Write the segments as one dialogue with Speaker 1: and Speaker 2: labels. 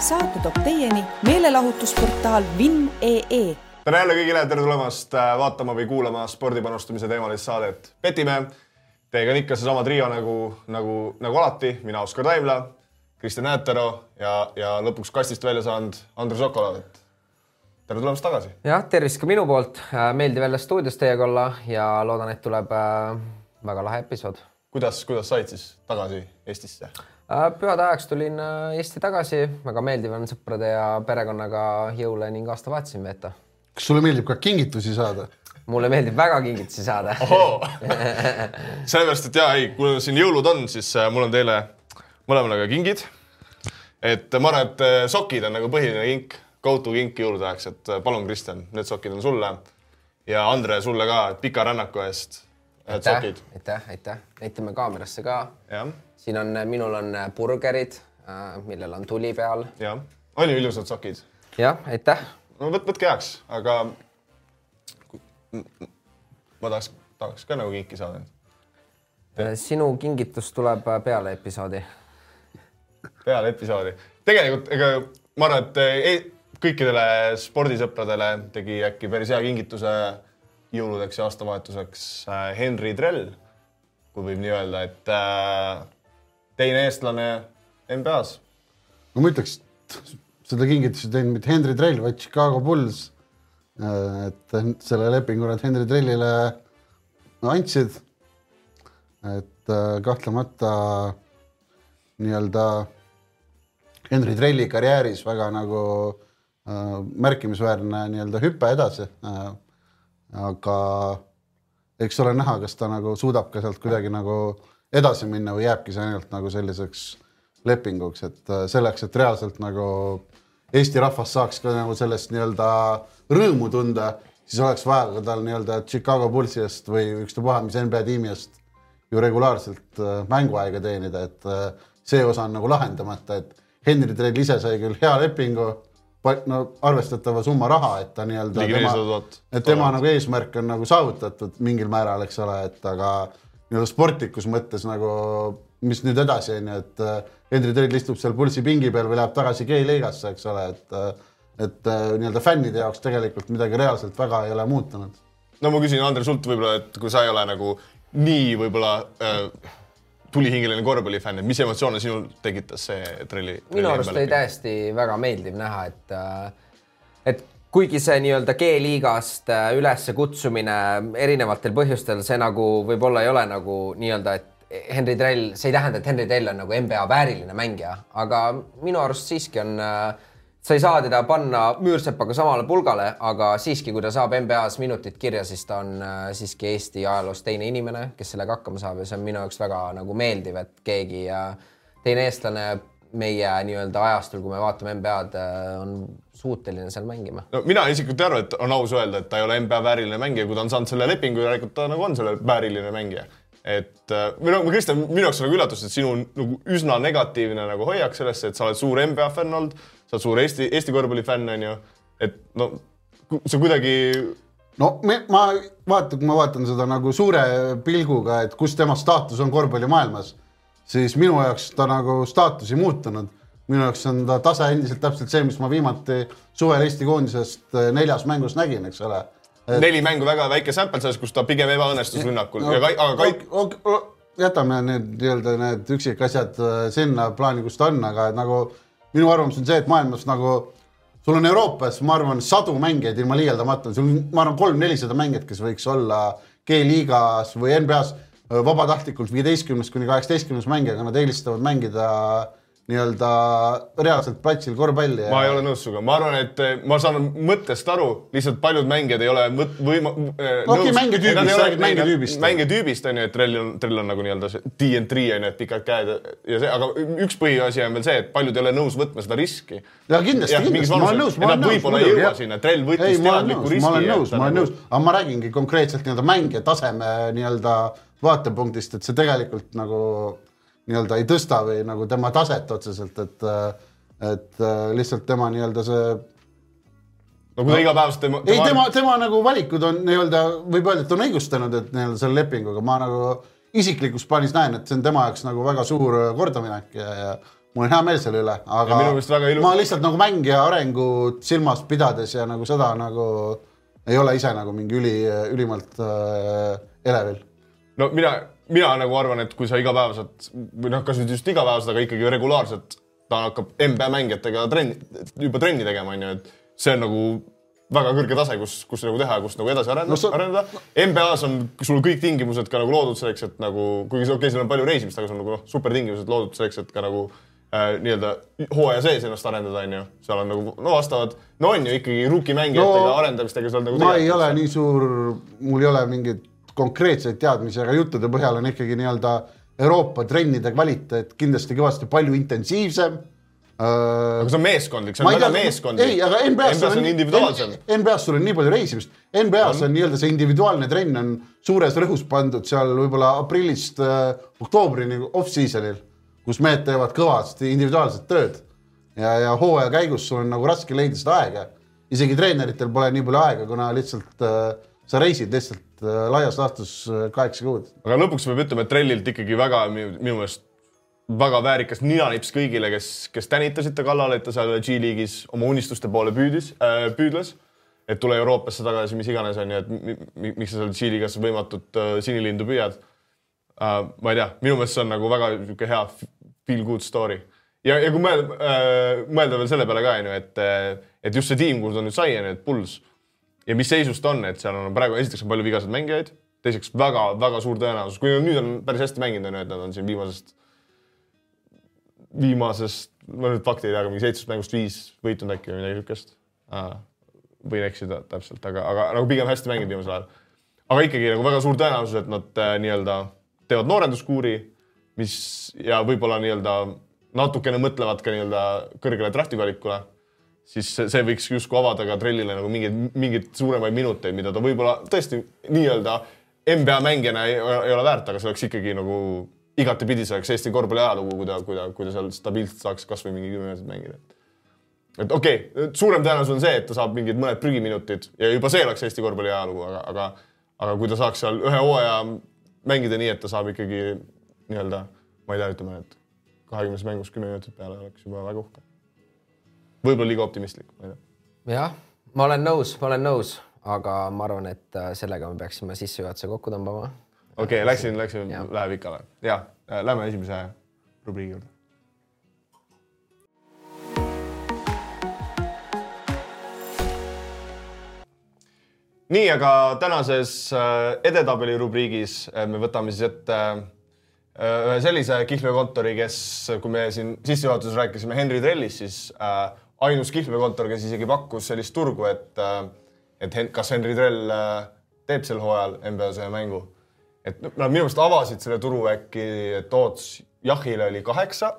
Speaker 1: saate toob teieni meelelahutusportaal Vinn.ee
Speaker 2: tere jälle kõigile, tere tulemast äh, vaatama või kuulama spordipanustamise teemalist saadet Petime. Teiega on ikka seesama trio nagu, nagu, nagu alati, mina, Oskar Taimla, Kristjan Äätero ja, ja lõpuks kastist välja saanud Andrus Okolov, et tere tulemast tagasi.
Speaker 3: jah, tervist ka minu poolt, meeldiv jälle stuudios teiega olla ja loodan, et tuleb äh, väga lahe episood.
Speaker 2: kuidas, kuidas said siis tagasi Eestisse?
Speaker 3: Äh, pühade ajaks tulin äh, Eesti tagasi, väga meeldiv on sõprade ja perekonnaga jõule ning aastavahetusi siin veeta.
Speaker 4: kas sulle meeldib ka kingitusi saada?
Speaker 3: mulle meeldib väga kingitusi saada.
Speaker 2: sellepärast, et ja ei, kui siin jõulud on, siis mul on teile mõlemale ka kingid. et ma arvan, et sokid on nagu põhiline kink go-to kink jõulude ajaks, et äh, palun, Kristjan, need sokid on sulle ja Andre sulle ka pika rännaku eest.
Speaker 3: aitäh, aitäh, aitäh, näitame kaamerasse ka. Siin on, minul on äh, burgerid, äh, millel on tuli peal.
Speaker 2: jah, on ju ilusad sokid?
Speaker 3: jah, aitäh.
Speaker 2: no võt-, võtke heaks, aga ma tahaks, tahaks ka nagu kinki saada.
Speaker 3: sinu kingitus tuleb peale episoodi.
Speaker 2: peale episoodi. tegelikult ega ma arvan, et ei, kõikidele spordisõpradele tegi äkki päris hea kingituse jõuludeks ja aastavahetuseks äh, Henri Drell, kui võib nii öelda, et äh, teine eestlane NBA-s.
Speaker 4: no ma ütleks, seda kingitust ei teinud mitte Henri Drell, vaid Chicago Bulls. Äh, et selle lepingu nad Henri Drellile andsid. et kahtlemata nii-öelda Henri Drelli karjääris väga nagu äh, Äh, märkimisväärne nii-öelda hüpe edasi. Äh, aga eks ole näha, kas ta nagu suudab ka sealt kuidagi nagu edasi minna või jääbki see ainult nagu selliseks lepinguks, et äh, selleks, et reaalselt nagu Eesti rahvas saaks ka nagu sellest nii-öelda rõõmu tunda, siis oleks vaja ka tal nii-öelda Chicago Bullsi eest või ükstapuha mis NBA tiimi eest ju regulaarselt mänguaega teenida, et see osa on nagu lahendamata, et Henry Trell ise sai küll hea lepingu no arvestatava summa raha, et ta nii-öelda et tema nagu eesmärk on nagu saavutatud mingil määral, eks ole, et aga nii-öelda sportlikus mõttes nagu, mis nüüd edasi on ju, et äh, Henri Trell istub seal pulsi pingi peal või läheb tagasi G-liigasse, eks ole, et äh, et äh, nii-öelda fännide jaoks tegelikult midagi reaalselt väga ei ole muutunud.
Speaker 2: no ma küsin, Andres, sult võib-olla, et kui sa ei ole nagu nii võib-olla äh tulihingeline korvpallifänn, et mis emotsioone sinul tekitas see trelli?
Speaker 3: minu arust oli täiesti väga meeldiv näha, et äh, et kuigi see nii-öelda G-liigast äh, ülesse kutsumine erinevatel põhjustel, see nagu võib-olla ei ole nagu nii-öelda, et Henry Trell, see ei tähenda, et Henry Trell on nagu NBA vääriline mängija, aga minu arust siiski on äh, sa ei saa teda panna Müürsepaga samale pulgale, aga siiski, kui ta saab NBA-s minutid kirja, siis ta on äh, siiski Eesti ajaloos teine inimene, kes sellega hakkama saab ja see on minu jaoks väga nagu meeldiv, et keegi äh, teine eestlane meie nii-öelda ajastul, kui me vaatame NBA-d, äh, on suuteline seal mängima.
Speaker 2: no mina isiklikult ei arva, et on aus öelda, et ta ei ole NBA vääriline mängija, kui ta on saanud selle lepingu, järelikult ta nagu on selle vääriline mängija et või no Kristjan, minu jaoks on nagu üllatus, et sinu nagu üsna negatiivne nagu hoiak sellesse, et sa oled suur NBA fänn olnud sa oled suur Eesti, Eesti korvpallifänn, on ju, et no see kuidagi
Speaker 4: no me, ma vaatan, kui ma vaatan seda nagu suure pilguga, et kus tema staatus on korvpallimaailmas, siis minu jaoks ta nagu staatus ei muutunud. minu jaoks on ta tase endiselt täpselt see, mis ma viimati suvel Eesti koondisest eh, neljas mängus nägin, eks ole
Speaker 2: et.... neli mängu väga väike sample size, kus ta pigem ebaõnnestus rünnakul no, ja ka, aga kait-.
Speaker 4: Okay, okay, jätame need nii-öelda need üksikasjad eh, sinna plaani, kus ta on, aga nagu minu arvamus on see, et maailmas nagu sul on Euroopas, ma arvan, sadu mängijaid ilma liialdamata, sul on, ma arvan, kolm-nelisada mängijat, kes võiks olla G-liigas või NBA-s vabatahtlikult viieteistkümnes kuni kaheksateistkümnes mängija, aga nad eelistavad mängida nii-öelda reaalselt platsil korvpalli.
Speaker 2: ma ei ole nõus sinuga, ma arvan, et eh, ma saan mõttest aru, lihtsalt paljud mängijad ei ole mõt-, võima-
Speaker 4: no okei okay,, mängitüübist, sa räägid mängitüübist.
Speaker 2: mängitüübist on ju, et trell on, trell on nagu nii-öelda see DN3 on ju, et pikad käed ja see, aga üks põhiasi on veel see, et paljud ei ole nõus võtma seda riski.
Speaker 4: ja kindlasti, kindlasti, ma olen nõus, ma olen nõus.
Speaker 2: võib-olla ei jõua sinna, trell võttis teadliku riski.
Speaker 4: ma olen nõus, ma olen nõus, aga ma räägingi konkreetselt nii-öelda mängija taseme nii-öelda vaatepunktist, et see tegelikult nagu nii-öelda ei tõsta või nagu tema taset otseselt, et, et lihtsalt tema nii-öelda see.
Speaker 2: no kui ta igapäevaselt tema,
Speaker 4: tema.... ei, tema, tema nagu valikud on nii-öelda, võib öelda, et on õigustanud, et nii-öelda selle lepinguga ma nagu isiklikus plaanis näen, et see on tema jaoks nagu väga suur kordaminek ja, ja mul on hea meel selle üle, aga
Speaker 2: ilus-
Speaker 4: ma lihtsalt nagu mängija arengut silmas pidades ja nagu seda nagu ei ole ise nagu mingi üli, ülimalt äh, elevil.
Speaker 2: no mina, mina nagu arvan, et kui sa igapäevaselt või noh, kas nüüd just igapäevaselt, aga ikkagi regulaarselt ta hakkab NBA mängijatega trenni, juba trenni tegema, onju, et see on nagu väga kõrge tase, kus, kus nagu teha ja kust nagu edasi arendada
Speaker 4: No sa-
Speaker 2: arendada. NBA-s on sul kõik tingimused ka nagu loodud selleks, et nagu kuigi okei okay,, seal on palju reisimist, aga sul on nagu noh, supertingimused loodud selleks, et ka nagu äh, nii-öelda hooaja sees ennast arendada, onju. seal on nagu no vastavad, no on ju ikkagi ruukimängijatega no,
Speaker 4: No,
Speaker 2: arendamistega seal nagu
Speaker 4: ma ei ole nii suur, mul ei ole mingeid konkreetseid teadmisi, aga juttude põhjal on ikkagi nii-öelda Euroopa trennide kvaliteet kindlasti kõvasti palju intensiivsem
Speaker 2: aga see on meeskondlik, see on väga meeskondlik.
Speaker 4: ei, aga NBA-s
Speaker 2: on individuaalsem.
Speaker 4: NBA-s sul on nii palju reisimist, NBA-s on nii-öelda see individuaalne trenn on suures rõhus pandud seal võib-olla aprillist äh, oktoobrini off-season'il, kus mehed teevad kõvasti individuaalset tööd ja, ja hooaja käigus sul on nagu raske leida seda aega. isegi treeneritel pole nii palju aega, kuna lihtsalt äh, sa reisid lihtsalt äh, laias laastus äh, kaheksa kuud.
Speaker 2: aga lõpuks peab ütlema, et Trellilt ikkagi väga minu meelest väga väärikas ninanips kõigile, kes, kes tänitasid ta kallal, et ta seal G-liigis oma unistuste poole püüdis äh,, püüdles. et tule Euroopasse tagasi, mis iganes on ju, et mi, mi, miks sa seal G-liigas võimatut äh, sinilindu püüad äh,. ma ei tea, minu meelest see on nagu väga niisugune hea feel good story. ja, ja kui mõelda äh,, mõelda veel selle peale ka onju, et, et just see tiim, kuhu ta nüüd sai onju, et Pulls ja mis seisus ta on, et seal on praegu esiteks on palju vigaseid mängijaid, teiseks väga-väga suur tõenäosus, kui nüüd on päris hästi mänginud, on ju, et nad on siin viimasest, viimasest, ma nüüd fakti ei tea, aga mingi seitsmest mängust viis võitnud äkki või midagi siukest. võin eksida täpselt, aga, aga nagu pigem hästi mänginud viimasel ajal. aga ikkagi nagu väga suur tõenäosus, et nad äh, nii-öelda teevad noorenduskuuri, mis ja võib-olla nii-öelda natukene mõtlevad ka nii-öelda kõrgele drafti valikule siis see, võiks justkui avada ka Trellile nagu mingeid, mingeid suuremaid minuteid, mida ta võib-olla tõesti nii-öelda NBA mängijana ei, ei ole väärt, aga see oleks ikkagi nagu igatepidi, see oleks Eesti korvpalli ajalugu, kui ta, kui ta, kui ta seal stabiilselt saaks kasvõi mingi kümme minutit mängida. et okei okay,, suurem tõenäosus on see, et ta saab mingid mõned prügiminutid ja juba see oleks Eesti korvpalli ajalugu, aga, aga aga kui ta saaks seal ühe hooaja mängida nii, et ta saab ikkagi nii-öelda, ma ei tea, ütleme, et kahekümnes mängus kümme minutit peale oleks juba väga uhke võib-olla liiga optimistlik, ma ei tea.
Speaker 3: jah, ma olen nõus, ma olen nõus, aga ma arvan, et äh, sellega me peaksime sissejuhatuse kokku tõmbama.
Speaker 2: okei okay,, läksin, läksin,
Speaker 3: Jah.
Speaker 2: läheb ikka või? ja, lähme esimese rubriigi juurde. nii, aga tänases äh, edetabeli rubriigis äh, me võtame siis ette äh, ühe sellise kihlveokontori, kes, kui me siin sissejuhatuses rääkisime Henry Trellist, siis äh, ainus kihlveokontor, kes isegi pakkus sellist turgu, et äh,, et kas Henry Trell äh, teeb sel hooajal NBA-s ühe mängu. et nad minu meelest avasid selle turu äkki, et Toots Jahile oli kaheksa.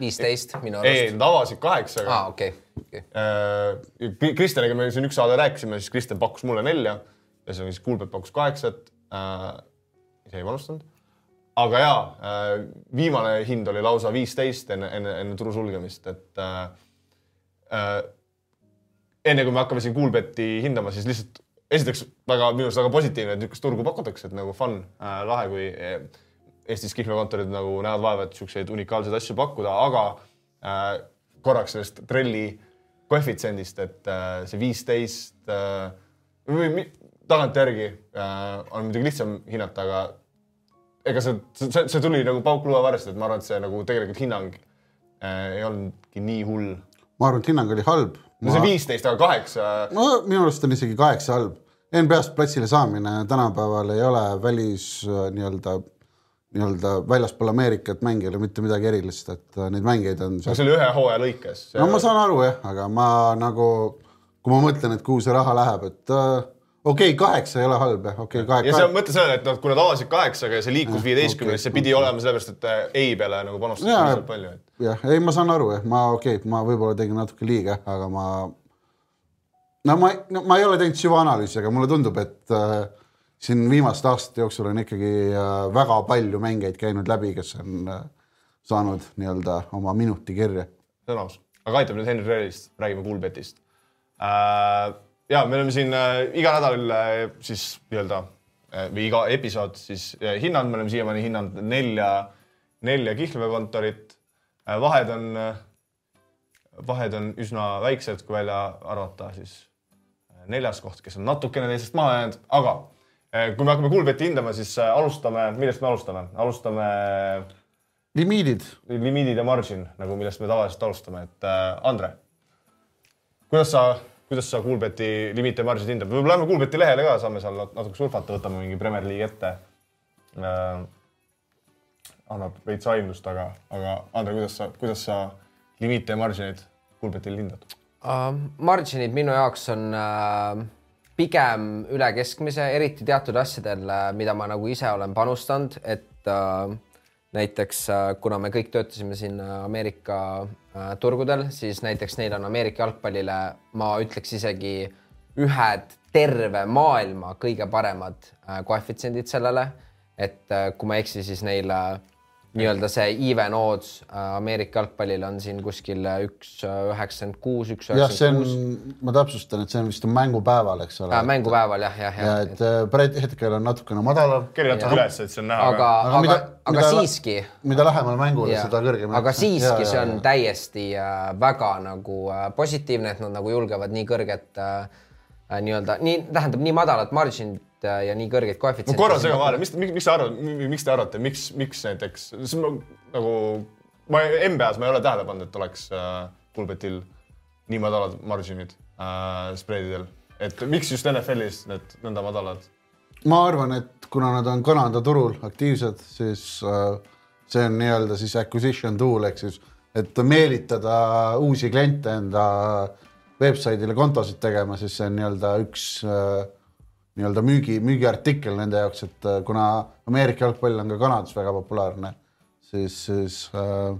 Speaker 3: viisteist minu
Speaker 2: ei,
Speaker 3: arust.
Speaker 2: nad avasid kaheksaga
Speaker 3: aa, okei, okei.
Speaker 2: Äh, Kristjaniga me siin üks saade rääkisime, siis Kristjan pakkus mulle nelja ja siis Kuulbet pakkus kaheksat ise ei panustanud. aga jaa viimane hind oli lausa viisteist enne, enne, enne turu sulgemist, et äh, enne kui me hakkame siin Kuulbeti hindama, siis lihtsalt esiteks väga minu arust väga positiivne, et niisugust turgu pakutakse, et nagu fun äh,, lahe, kui äh, Eestis kihlveokontorid nagu näevad vaeva, et niisuguseid unikaalseid asju pakkuda, aga äh, korraks sellest trelli koefitsiendist, et äh, see viisteist äh, või tagantjärgi äh, on muidugi lihtsam hinnata, aga ega see, see, see tuli nagu pauk luuavarrest, et ma arvan, et see nagu tegelikult hinnang äh, ei olnudki nii hull.
Speaker 4: Ma arvan, et hinnang oli halb.
Speaker 2: no see viisteist, aga kaheksa
Speaker 4: no minu arust on isegi kaheksa halb. NBA-st platsile saamine tänapäeval ei ole välis äh, nii-öelda, nii-öelda väljaspool Ameerikat mängijale mitte midagi erilist, et äh, neid mängijaid on
Speaker 2: no see oli ühe hooaja lõikes.
Speaker 4: no ma saan aru jah, aga ma nagu, kui ma mõtlen, et kuhu see raha läheb, et äh, okei okay,, kaheksa ei ole halb jah, okei okay,,
Speaker 2: ja see on
Speaker 4: kaheksa.
Speaker 2: mõte sellele, et noh, kui nad avasid kaheksaga ja see liikus
Speaker 4: Jah,
Speaker 2: viieteistkümnesse, see pidi olema sellepärast, et äh, ei peale nagu panustati piisavalt palju, et
Speaker 4: jah, ei, ma saan aru jah, ma okei okay,, ma võib-olla tegin natuke liiga, aga ma. no ma no,, ma ei ole teinud süvaanalüüsi, aga mulle tundub, et äh, siin viimaste aastate jooksul on ikkagi äh, väga palju mängijaid käinud läbi, kes on äh, saanud nii-öelda oma minuti kirja.
Speaker 2: see on aus. aga aitab nüüd Henry Trellist, räägime Kuulbetist äh,. Ja me oleme siin äh, iga nädal äh, siis nii-öelda äh, või iga episood siis äh, hinnanud, me oleme siiamaani hinnanud nelja, nelja kihlveokontorit vahed on, vahed on üsna väiksed, kui välja arvata siis äh, neljas koht, kes on natukene teisest maha jäänud, aga äh, kui me hakkame Kuulbeti hindama, siis äh, alustame, millest me alustame? alustame
Speaker 4: limiidid,
Speaker 2: limiidid ja margin nagu, millest me tavaliselt alustame, et äh, Andre, kuidas sa, kuidas sa Kuulbeti limiite ja margin'id hindad, võib-olla lähme Kuulbeti lehele ka, saame seal nat- natuke surfata, võtame mingi Premier League ette äh,. annab veits aimdust, aga, aga Andre, kuidas sa, kuidas sa limiite ja margin'id Kuulbetil hindad?
Speaker 3: uh,. Marginid minu jaoks on uh, pigem üle keskmise, eriti teatud asjadel, mida ma nagu ise olen panustanud, et uh, näiteks kuna me kõik töötasime siin äh, Ameerika turgudel, siis näiteks neil on Ameerika jalgpallile, ma ütleks isegi ühed terve maailma kõige paremad uh, koefitsiendid sellele, et uh, kui ma ei eksi, siis neil nii-öelda see even odds äh, Ameerika jalgpallil on siin kuskil äh, üks üheksakümmend kuus, üks
Speaker 4: jah, see on
Speaker 3: üheksakümmend kuus.,
Speaker 4: ma täpsustan, et see on vist on mängupäeval, eks ole
Speaker 3: Äh,. mängupäeval jah, jah,
Speaker 4: ja
Speaker 3: jah.
Speaker 4: et äh, praegu hetkel on natukene madalam.
Speaker 2: natuke üles, et see on näha
Speaker 3: aga,
Speaker 4: Aga
Speaker 3: aga
Speaker 4: mida-,
Speaker 3: aga
Speaker 4: mida-
Speaker 3: siiski.
Speaker 4: mida lähemal mängule, seda kõrgem.
Speaker 3: aga siiski see on täiesti äh, väga nagu äh, positiivne, et nad nagu julgevad nii kõrget äh, äh, nii-öelda nii tähendab nii madalat margin'it äh, ja nii kõrgeid
Speaker 2: ma
Speaker 3: koefitsiente.
Speaker 2: korra segan vahele, mis, miks sa arvad, miks te arvate, miks, miks näiteks, nagu ma NBA-s ma ei ole tähele pannud, et oleks äh, Kuulbetil nii madalad margin'id äh, spreadidel, et miks just NFL-is need nõnda madalad?
Speaker 4: ma arvan, et kuna nad on Kanada turul aktiivsed, siis äh, see on nii-öelda siis acquisition tool ehk siis, et meelitada uusi kliente enda website'ile kontosid tegema, siis see on nii-öelda üks äh, nii-öelda müügi, müügiartikkel nende jaoks, et äh, kuna Ameerika jalgpall on ka Kanadas väga populaarne, siis, siis äh,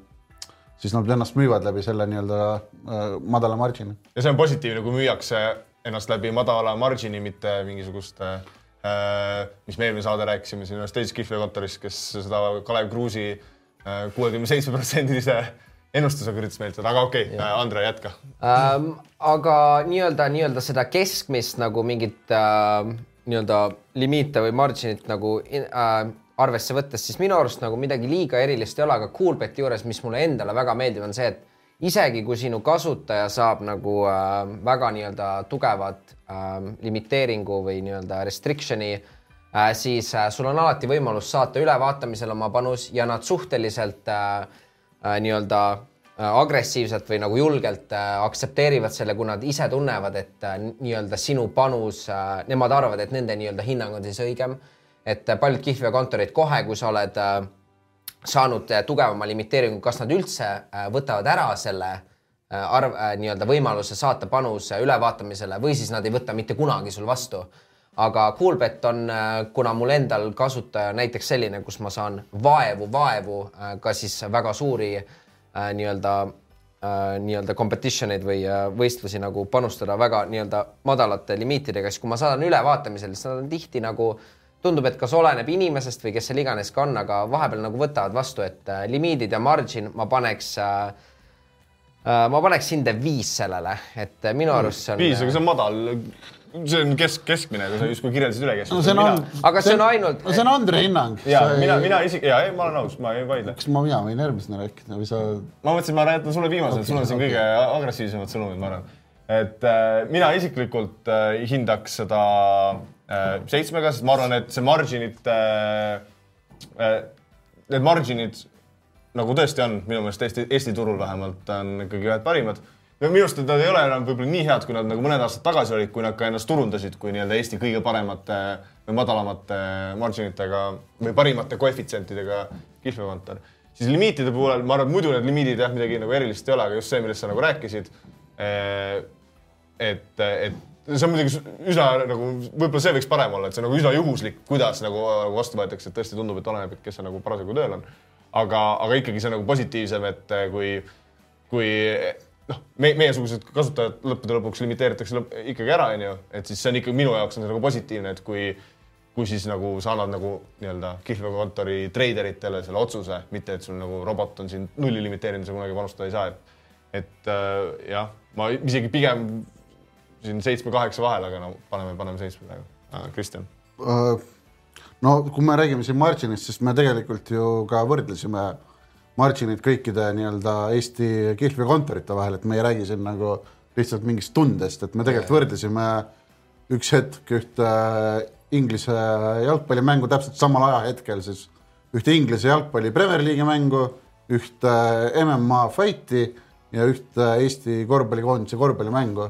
Speaker 4: siis nad ennast müüvad läbi selle nii-öelda äh, madala margin'i.
Speaker 2: ja see on positiivne, kui müüakse ennast läbi madala margin'i, mitte mingisuguste äh,, mis me eelmine saade rääkisime siin ühest teisest kihlveokontorist, kes seda Kalev Kruusi äh, kuuekümne seitsme protsendilise ennustusega üritas meelitada, aga okei okay,, Andre, jätka.
Speaker 3: ähm,. aga nii-öelda, nii-öelda seda keskmist nagu mingit äh, nii-öelda limiite või margin'it nagu äh, arvesse võttes, siis minu arust nagu midagi liiga erilist ei ole, aga Coolbeti juures, mis mulle endale väga meeldib, on see, et isegi kui sinu kasutaja saab nagu äh, väga nii-öelda tugevat äh, limiteeringu või nii-öelda restriction'i äh,, siis äh, sul on alati võimalus saata ülevaatamisel oma panus ja nad suhteliselt äh, nii-öelda äh, agressiivselt või nagu julgelt äh, aktsepteerivad selle, kui nad ise tunnevad, et äh, nii-öelda sinu panus äh,, nemad arvavad, et nende nii-öelda hinnang on siis õigem. et äh, paljud kihlveokontorid kohe, kui sa oled äh, saanud äh, tugevama limiteeringu, kas nad üldse äh, võtavad ära selle äh, arv äh,, nii-öelda võimaluse saata panus äh, ülevaatamisele või siis nad ei võta mitte kunagi sul vastu aga Coolbet on, kuna mul endal kasutaja näiteks selline, kus ma saan vaevu, vaevu äh, ka siis väga suuri äh, nii-öelda äh, nii-öelda competition eid või äh, võistlusi nagu panustada väga nii-öelda madalate limiitidega, siis kui ma saadan ülevaatamisele, siis nad on tihti nagu tundub, et kas oleneb inimesest või kes seal iganes ka on, aga vahepeal nagu võtavad vastu, et äh, limiidid ja margin ma paneks äh, äh, ma paneks hinde viis sellele, et äh, minu arust see on.
Speaker 2: viis, aga see on madal. See on kesk, keskmine, kui sa justkui kirjeldasid üle keskmine.
Speaker 4: no see on,
Speaker 3: Aga see on ainult-
Speaker 4: no see on Andre hinnang.
Speaker 2: ja mina, mina isegi ja ei, ma olen nõus, ma ei vaidle.
Speaker 4: kas ma, mina võin järgmisena rääkida või sa?
Speaker 2: ma mõtlesin, ma räägin sulle viimasena okay,, sul on siin okay. kõige agressiivsemad sõnumid, ma arvan. et äh, mina isiklikult äh, hindaks seda äh, seitsmega, sest ma arvan, et see margin'id äh, äh,, need margin'id nagu tõesti on minu meelest Eesti, Eesti turul vähemalt on ikkagi ühed parimad. Ja minu arust nad ei ole enam võib-olla nii head, kui nad nagu mõned aastad tagasi olid, kui nad ka ennast turundasid kui nii-öelda Eesti kõige paremate või madalamate margin itega või parimate koefitsientidega kihlveokontor. siis limiitide puhul ma arvan, et muidu need limiidid jah, midagi nagu erilist ei ole, aga just see, millest sa nagu rääkisid. et, et see on muidugi üsna nagu, võib-olla see võiks parem olla, et see on nagu üsna juhuslik, kuidas nagu vastu võetakse, et tõesti tundub, et oleneb, et kes seal nagu parasjagu tööl on. aga, aga ikkagi see on nagu positiivsem, et kui, kui noh, me, meiesugused kasutajad lõppude lõpuks limiteeritakse lõpp, ikkagi ära, onju, et siis see on ikkagi minu jaoks on see nagu positiivne, et kui kui siis nagu sa annad nagu nii-öelda kihlveokontori treideritele selle otsuse, mitte et sul nagu robot on siin nulli limiteerinud, sa kunagi panustada ei saa, et et äh, jah, ma isegi pigem siin seitsme-kaheksa vahel, aga no paneme, paneme seitsme praegu äh,. Kristjan.
Speaker 4: no kui me räägime siin margin'ist, siis me tegelikult ju ka võrdlesime marginid kõikide nii-öelda Eesti kihlveokontorite vahel, et me ei räägi siin nagu lihtsalt mingist tundest, et me tegelikult võrdlesime üks hetk ühte Inglise jalgpallimängu täpselt samal ajahetkel siis ühte Inglise jalgpalli Premier League'i mängu, ühte MMA fight'i ja ühte Eesti korvpallikoondise korvpallimängu.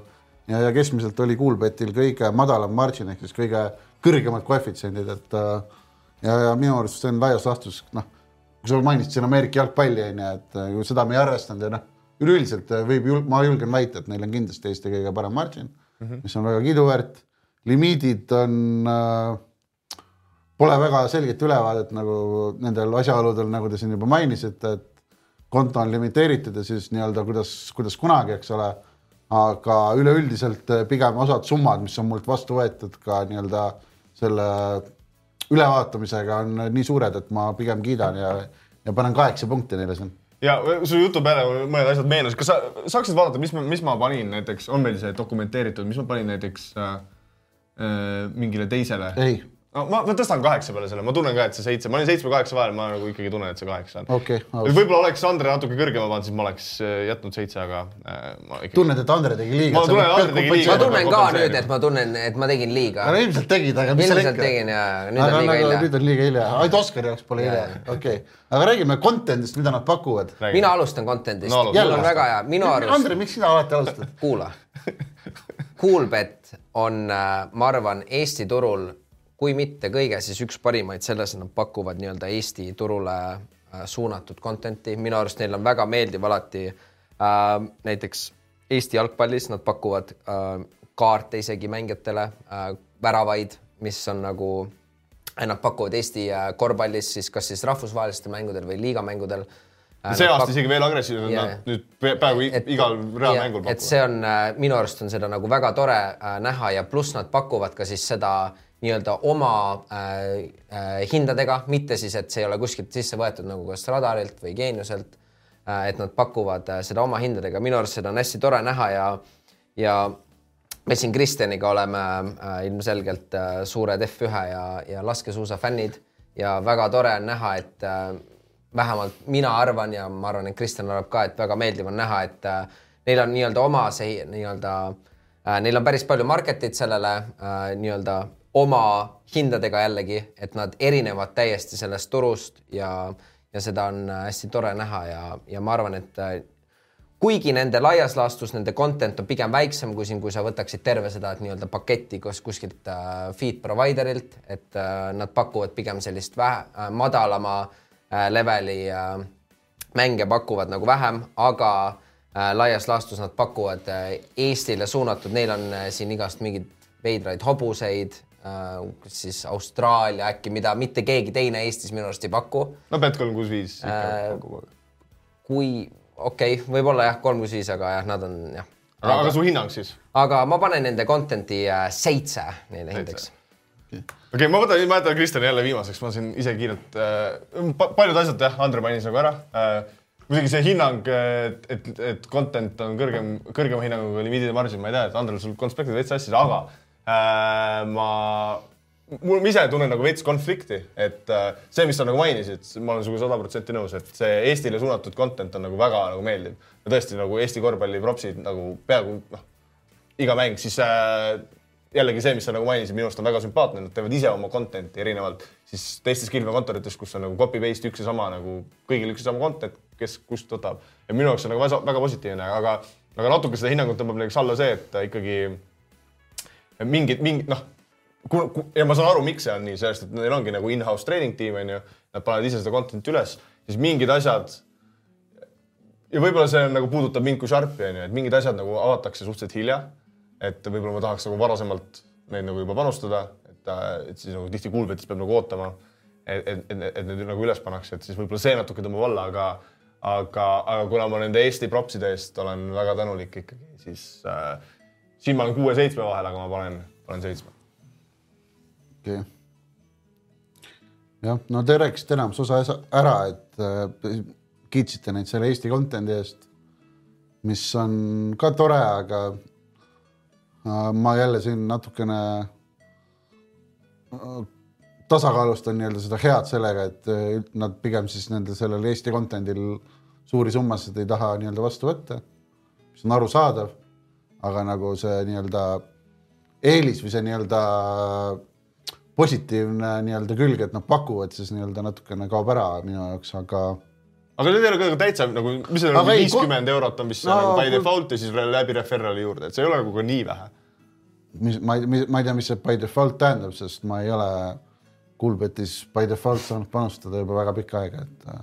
Speaker 4: Ja, ja keskmiselt oli Kuulbetil kõige madalam margin ehk siis kõige kõrgemad koefitsiendid, et äh, ja, ja minu arust see on laias laastus noh, kui sa mainisid siin Ameerika jalgpalli on ju, et äh, kui seda me ei arvestanud ja noh, üleüldiselt äh, võib, ma julgen väita, et neil on kindlasti Eesti kõige parem margin mm, -hmm. mis on väga kiiduväärt. limiidid on äh, Pole väga selget ülevaadet nagu nendel asjaoludel, nagu te siin juba mainisite, et konto on limiteeritud ja siis nii-öelda kuidas, kuidas kunagi, eks ole. aga üleüldiselt eh, pigem osad summad, mis on mult vastu võetud ka nii-öelda selle ülevaatamisega on nii suured, et ma pigem kiidan ja, ja panen kaheksa punkti neile siin.
Speaker 2: ja su jutu peale mõned asjad meenus, kas sa saaksid vaadata, mis ma, mis ma panin näiteks, on meil see dokumenteeritud, mis ma panin näiteks äh, äh, mingile teisele?
Speaker 4: ei,
Speaker 2: no ma, ma tõstan kaheksa peale selle, ma tunnen ka, et see seitse, ma olin seitsme, kaheksa vahel, ma nagu ikkagi tunnen, et see kaheksa on.
Speaker 4: okei okay,,
Speaker 2: võib-olla oleks Andre natuke kõrgema pannud, siis ma oleks äh, jätnud seitse, aga äh, ma ikkagi.
Speaker 4: tunned, et Andre tegi liiga.
Speaker 2: Ma tunnen, et Andre tegi liiga.
Speaker 3: ma tunnen ka nüüd, et ma tunnen, et ma tegin liiga.
Speaker 4: aga ilmselt tegid, aga mis seal ikka.
Speaker 3: tegin ja nüüd
Speaker 4: aga
Speaker 3: on liiga hilja
Speaker 4: nüüd. on liiga hilja, ainult Oscari jaoks pole hilja, okei okay.. aga räägime content'ist, mida nad pakuvad.
Speaker 3: mina alustan content'ist
Speaker 2: No
Speaker 3: no,, mul on väga hea, minu arust
Speaker 4: Andre, miks sina alati alustad?
Speaker 3: kuula. Coolbet on, ma arvan, Eesti turul, kui mitte kõige, siis üks parimaid selles, et nad pakuvad nii-öelda Eesti turule äh, suunatud content'i, minu arust neil on väga meeldiv alati äh, näiteks Eesti jalgpallis nad pakuvad äh, kaarte isegi mängijatele äh,, väravaid, mis on nagu, nad pakuvad Eesti äh, korvpallis siis kas siis rahvusvahelistel mängudel või liigamängudel äh,.
Speaker 2: see aasta isegi veel agressiivsem yeah., nad nüüd pe- peaaegu i- igal reaalmängul
Speaker 3: et
Speaker 2: pakuvad.
Speaker 3: see on äh, minu arust on seda nagu väga tore äh, näha ja pluss nad pakuvad ka siis seda nii-öelda oma äh, äh, hindadega, mitte siis, et see ei ole kuskilt sisse võetud nagu kas radarilt või geeniuselt äh,. et nad pakuvad äh, seda oma hindadega, minu arust seda on hästi tore näha ja, ja me siin Kristjaniga oleme äh, ilmselgelt äh, suured F1 ja, ja laskesuusa fännid ja väga tore on näha, et äh, vähemalt mina arvan ja ma arvan, et Kristjan arvab ka, et väga meeldiv on näha, et äh, neil on nii-öelda oma see nii-öelda äh,, neil on päris palju market'it sellele äh, nii-öelda oma hindadega jällegi, et nad erinevad täiesti sellest turust ja, ja seda on äh, hästi tore näha ja, ja ma arvan, et äh, kuigi nende laias laastus nende content on pigem väiksem kui siin, kui sa võtaksid terve seda nii-öelda paketti kus kuskilt äh, feed provider'ilt, et äh, nad pakuvad pigem sellist vähe äh, madalama äh, leveli äh, mänge pakuvad nagu vähem, aga äh, laias laastus nad pakuvad äh, Eestile suunatud, neil on äh, siin igast mingeid veidraid hobuseid äh,, siis Austraalia äkki, mida mitte keegi teine Eestis minu arust ei paku
Speaker 2: no Bet kolm kuus viis
Speaker 3: Äh,
Speaker 2: pakub.
Speaker 3: kui okei okay,, võib-olla jah, kolm kuus viis, aga jah, nad on jah.
Speaker 2: aga, aga su hinnang siis?
Speaker 3: aga ma panen nende content'i äh, seitse neile hindeks.
Speaker 2: okei okay,, ma võtan, ma jätan Kristjani jälle viimaseks, ma siin ise kiirelt äh, pa,, paljud asjad jah, Andre mainis nagu ära äh,. muidugi see hinnang, et, et, et content on kõrgem, kõrgema hinnanguga limiidide margin, ma ei tea, et Andrel sul konspektid veits sassis, aga ma, mul, ise tunnen nagu veits konflikti, et äh, see, mis sa nagu mainisid, ma olen sinuga sada protsenti nõus, et see Eestile suunatud content on nagu väga nagu meeldiv ja tõesti nagu Eesti korvpalli propsid nagu peaaegu noh, iga mäng, siis äh, jällegi see, mis sa nagu mainisid, minu arust on väga sümpaatne, nad teevad ise oma content'i erinevalt siis teistest kilmekontorites, kus on nagu copy-paste üks ja sama nagu kõigil üks ja sama content, kes kust võtab. ja minu jaoks on nagu väga, väga positiivne, aga, aga natuke seda hinnangut tõmbab näiteks alla see, et ikkagi mingid, mingid noh, ja ma saan aru, miks see on nii, sellest, et neil ongi nagu in-house treening tiim on ju, nad panevad ise seda content'i üles, siis mingid asjad ja võib-olla see on, nagu puudutab mind kui Sharpi onju, et mingid asjad nagu avatakse suhteliselt hilja et võib-olla ma tahaks nagu varasemalt neid nagu juba panustada, et, et siis nagu tihti kuulbetis peab nagu ootama, et, et, et, et need nagu üles pannakse, et siis võib-olla see natuke tõmbab alla, aga aga, aga kuna ma nende Eesti propside eest olen väga tänulik ikkagi, siis äh, siin ma olen kuue-seitsme vahel, aga ma panen, panen seitsme.
Speaker 4: okei okay.. jah, no te rääkisite enamus osa ära, et äh, kiitsite neid selle Eesti content'i eest, mis on ka tore, aga äh, ma jälle siin natukene äh, tasakaalustan nii-öelda seda head sellega, et äh, nad pigem siis nende sellel Eesti content'il suuri summasid ei taha nii-öelda vastu võtta, mis on arusaadav, aga nagu see nii-öelda eelis või see nii-öelda positiivne nii-öelda külg, et nad pakuvad, siis nii-öelda natukene kaob ära minu jaoks, aga
Speaker 2: aga need ei ole ka täitsa nagu, mis see on
Speaker 4: ei,
Speaker 2: viiskümmend eurot on vist
Speaker 4: No,
Speaker 2: nagu by default ja siis veel läbi referral'i juurde, et see ei ole nagu ka nii vähe.
Speaker 4: mis ma ei, ma ei tea, mis see by default tähendab, sest ma ei ole Coolbetis by default saanud panustada juba väga pikka aega, et äh,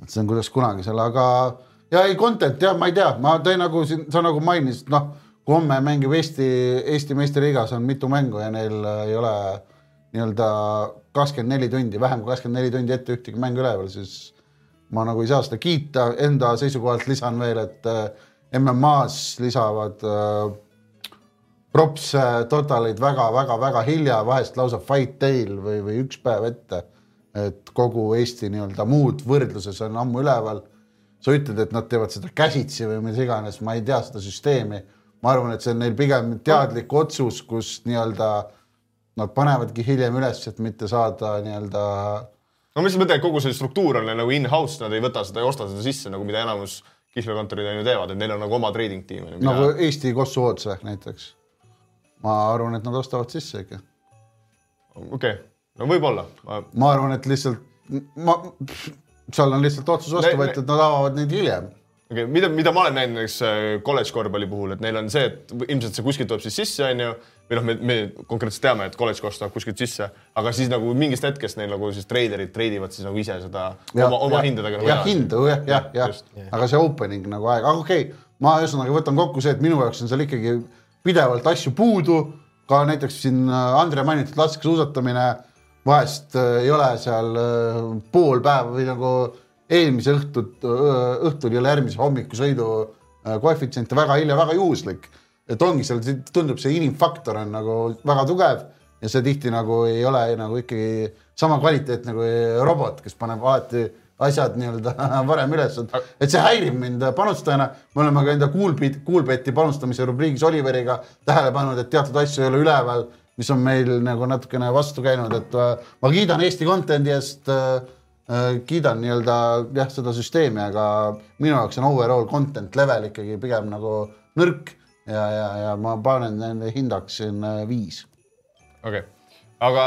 Speaker 4: mõtlesin, kuidas kunagi selle, aga ja ei content jah, ma ei tea, ma tõin nagu siin, sa nagu mainisid, noh, kui homme mängib Eesti, Eesti meistriliigas on mitu mängu ja neil äh, ei ole nii-öelda kakskümmend neli tundi, vähem kui kakskümmend neli tundi ette ühtegi mängu üleval, siis ma nagu ei saa seda kiita, enda seisukohalt lisan veel, et äh, MM-as lisavad äh, props äh, totalid väga-väga-väga hilja, vahest lausa fight tail või, või üks päev ette. et kogu Eesti nii-öelda muud võrdluses on ammu üleval. Sa ütled, et nad teevad seda käsitsi või mis iganes, ma ei tea seda süsteemi. ma arvan, et see on neil pigem teadlik otsus, kus nii-öelda nad panevadki hiljem üles, et mitte saada nii-öelda
Speaker 2: no mis mõte, et kogu see struktuur on nagu in-house, nad ei võta seda, ei osta seda sisse nagu mida enamus kihlveokontorid on ju teevad, et neil on nagu oma trading tiim.
Speaker 4: nagu Eesti Kossu Ootse näiteks. ma arvan, et nad ostavad sisse ikka
Speaker 2: okei okay., no võib-olla.
Speaker 4: ma arvan, et lihtsalt ma, seal on lihtsalt otsus vastu võetud, nad avavad neid hiljem.
Speaker 2: okei okay., mida, mida ma olen näinud näiteks äh, kolledž korvpalli puhul, et neil on see, et ilmselt see kuskilt tuleb siis sisse, onju. või noh, me, me konkreetselt teame, et kolledž kost tuleb kuskilt sisse, aga siis nagu mingist hetkest neil nagu siis treiderid treidivad siis nagu ise seda ja, oma, oma hindadega nagu
Speaker 4: jah, hinda, jah, jah, jah aga see opening nagu aeg, aga okei okay,, ma ühesõnaga võtan kokku see, et minu jaoks on seal ikkagi pidevalt asju puudu. ka näiteks siin äh, Andre mainitud laskesuusatamine, vahest äh, ei ole seal äh, pool päeva või nagu eelmise õhtut, õhtul ei ole järgmise hommikusõidu äh, koefitsiente väga hilja, väga juhuslik. et ongi seal, tundub see inimfaktor on nagu väga tugev ja see tihti nagu ei ole nagu ikkagi sama kvaliteet nagu robot, kes paneb alati asjad nii-öelda varem üles, et see häirib mind panustajana. me oleme ka enda Coolbit, Coolbeti panustamise rubriigis Oliveriga tähele pannud, et teatud asju ei ole üleval, mis on meil nagu natukene vastu käinud, et äh, ma kiidan Eesti content'i eest äh, äh, kiidan nii-öelda jah, seda süsteemi, aga minu jaoks on overall content level ikkagi pigem nagu nõrk ja, ja, ja ma panen nende hindaks siin viis.
Speaker 2: okei okay., aga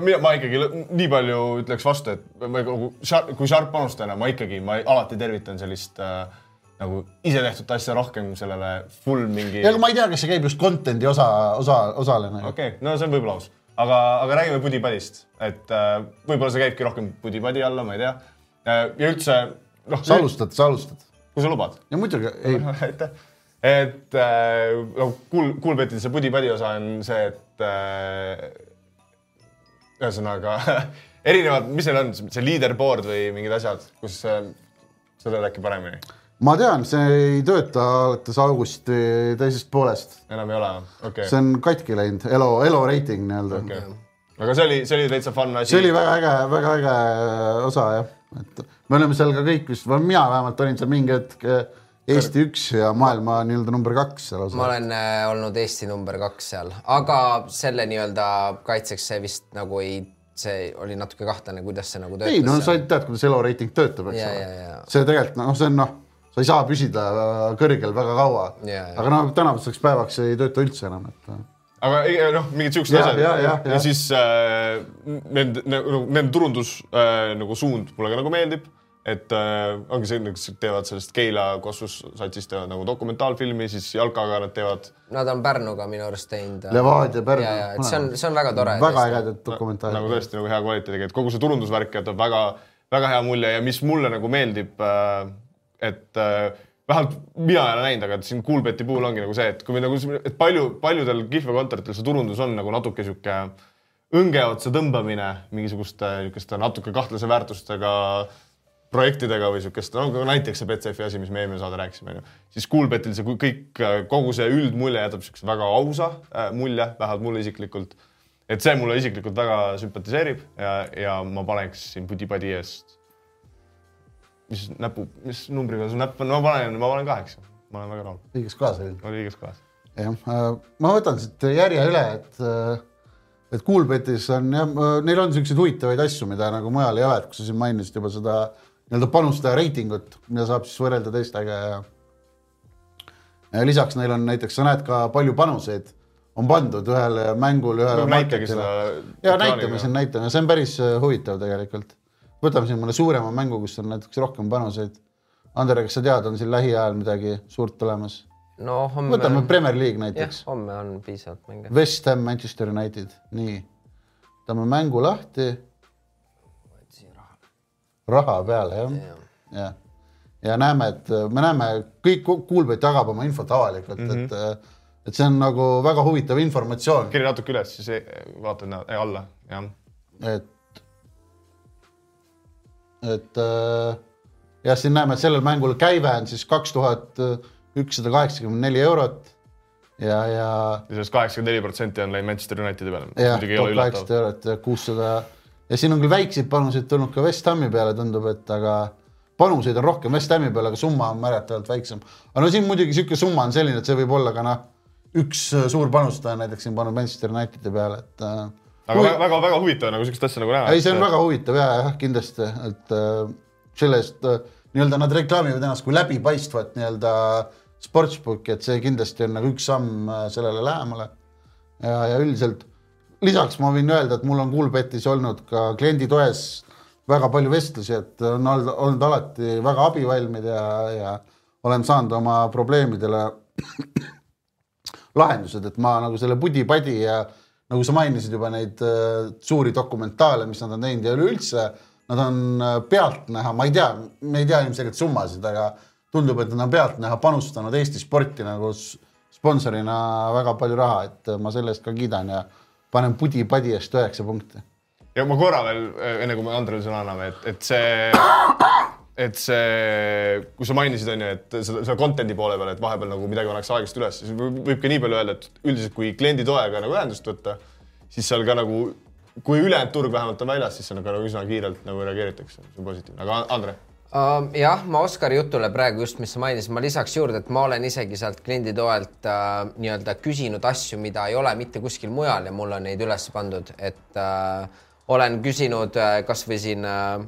Speaker 2: mina, ma ikkagi nii palju ütleks vastu, et ma nagu šar- kui sharp panustajana ma ikkagi, ma alati tervitan sellist äh, nagu isetehtud asja rohkem sellele full mingi.
Speaker 4: ja aga ma ei tea, kas see käib just content'i osa, osa, osale nagu.
Speaker 2: okei okay,, no see on võib-olla aus, aga, aga räägime Pudipadist, et äh, võib-olla see käibki rohkem Pudipadi alla, ma ei tea äh,. ja üldse noh,
Speaker 4: sa alustad, sa alustad.
Speaker 2: kui sa lubad.
Speaker 4: ja muidugi, ei,
Speaker 2: aitäh. et äh, no Cool, Coolbetil see Pudipadi osa on see, et äh, ühesõnaga erinevad, mis neil on, see leaderboard või mingid asjad, kus äh, sa tead äkki paremini,
Speaker 4: ma tean, see ei tööta alates augusti teisest poolest.
Speaker 2: enam ei ole, okei
Speaker 4: see on katki läinud, elo, elo reiting nii-öelda
Speaker 2: okei. aga see oli, see oli täitsa fun asi.
Speaker 4: see oli väga äge, väga äge osa jah, et me oleme seal ka kõik vist, mina vähemalt olin seal mingi hetk eh, Eesti üks ja maailma nii-öelda number kaks seal
Speaker 3: ma
Speaker 4: osas.
Speaker 3: olen äh, olnud Eesti number kaks seal, aga selle nii-öelda kaitseks see vist nagu ei, see oli natuke kahtlane, kuidas see nagu töötas.
Speaker 4: ei no sa tead, kuidas elo reiting töötab, eks ole see tegelikult noh, see on noh, sa ei saa püsida kõrgel väga kaua.
Speaker 3: Ja, ja.
Speaker 4: aga noh, tänavuseks päevaks ei tööta üldse enam, et
Speaker 2: aga ei, noh, mingid siuksed
Speaker 4: Ja,
Speaker 2: asjad
Speaker 4: ja, ja, ja.
Speaker 2: ja siis äh, nende nagu nende turundus äh, nagu suund mulle ka nagu meeldib, et äh, ongi see, kes teevad sellest Keila Kossus satsis teevad nagu dokumentaalfilmi, siis Jalkaga nad teevad
Speaker 3: Nad on Pärnuga minu arust teinud.
Speaker 4: Levadia, Pärnu.
Speaker 3: see on, see on väga tore.
Speaker 4: väga ägedad dokumentaale
Speaker 2: nagu tõesti nagu hea kvaliteediga, et kogu see turundusvärk jätab väga, väga hea mulje ja mis mulle nagu meeldib, et äh, vähemalt mina ei ole näinud, aga siin Coolbeti puhul ongi nagu see, et kui me nagu, et palju, paljudel kihlveokontoritel see turundus on nagu natuke sihuke õnge otsa tõmbamine mingisuguste niisuguste natuke kahtlase väärtustega projektidega või siukest, no näiteks see Betsafe asi, mis me eelmine saade rääkisime, onju. siis Coolbetil see kõik, kogu see üldmulje jätab siukse väga ausa äh, mulje, vähemalt mulle isiklikult et see mulle isiklikult väga sümpatiseerib ja, ja ma paneks siin pudi-padi eest. Mis näpu, mis numbriga su näpp on, ma panen, ma panen kaheksa, ma olen väga rahul,
Speaker 4: õiges kohas olid.
Speaker 2: oli õiges kohas.
Speaker 4: jah, ma võtan siit järje üle, et äh, et Coolbetis on jah, neil on siukseid huvitavaid asju, mida nagu mujal ei ole, et kui sa siin mainisid juba seda nii-öelda panustaja reitingut, mida saab siis võrrelda teistega ja ja lisaks neil on näiteks, sa näed ka palju panuseid on pandud ühele mängule, ühele ja näitame siin, näitame, see on päris äh, huvitav tegelikult. Võtame siin mõne suurema mängu, kus on näiteks rohkem panuseid. Andre, kas sa tead, on siin lähiajal midagi suurt tulemas?
Speaker 3: no homme
Speaker 4: võtame
Speaker 3: on,
Speaker 4: Premier League näiteks,,
Speaker 3: homme on piisavalt mänge.
Speaker 4: West Ham, Manchester United, nii. võtame mängu lahti. raha peale jah, jah. ja näeme, et me näeme, kõik Kuulbet jagab oma infot avalikult mm, -hmm. et, et see on nagu väga huvitav informatsioon,
Speaker 2: kiri natuke üles, siis vaatad alla, jah.
Speaker 4: et, et äh, jah, siin näeme, et sellel mängul käive on siis kaks tuhat ükssada kaheksakümmend neli eurot ja, ja
Speaker 2: ja sellest kaheksakümmend neli protsenti on läinud Manchester Unitedi peale.
Speaker 4: jah, kaheksasada eurot ja kuussada ja siin on küll väikseid panuseid tulnud ka West Hami peale, tundub, et aga panuseid on rohkem West Hami peale, aga summa on märgatavalt väiksem. aga no siin muidugi niisugune summa on selline, et see võib olla ka noh, üks äh, suur panustaja näiteks siin pannud Manchester Unitedi peale, et
Speaker 2: aga väga-väga huvitav nagu sihukest asja nagu näha.
Speaker 4: ei, see on väga huvitav ja, jah, kindlasti, et äh, selle eest äh, nii-öelda nad reklaamivad ennast kui läbipaistvat nii-öelda sportsbooki, et see kindlasti on nagu üks samm äh, sellele lähemale. ja, ja üldiselt lisaks ma võin öelda, et mul on Coolbetis olnud ka klienditoes väga palju vestlusi, et on olnud, olnud alati väga abivalmid ja, ja olen saanud oma probleemidele lahendused, et ma nagu selle pudi-padi ja nagu sa mainisid juba neid äh, suuri dokumentaale, mis nad on teinud ja üleüldse nad on äh, pealtnäha, ma ei tea, me ei tea ilmselgelt summasid, aga tundub, et nad on pealtnäha panustanud Eesti sporti nagu sponsorina väga palju raha, et äh, ma selle eest ka kiidan ja panen pudi-padi eest üheksa punkti.
Speaker 2: ja ma korra veel, enne kui me Andrele sõna anname, et, et see, et see, kui sa mainisid, on ju, et seda, seda content'i poole peal, et vahepeal nagu midagi pannakse aeglasti üles, siis võib, ka nii palju öelda, et üldiselt kui kliendi toega nagu ühendust võtta, siis seal ka nagu, kui ülejäänud turg vähemalt on väljas, siis seal nagu üsna kiirelt nagu reageeritakse, see on positiivne, aga Andre?
Speaker 3: Uh, jah, ma Oskari jutule praegu just, mis sa mainisid, ma lisaks juurde, et ma olen isegi sealt kliendi toelt uh, nii-öelda küsinud asju, mida ei ole mitte kuskil mujal ja mulle on neid üles pandud, et uh, olen küsinud uh, kasvõi siin uh,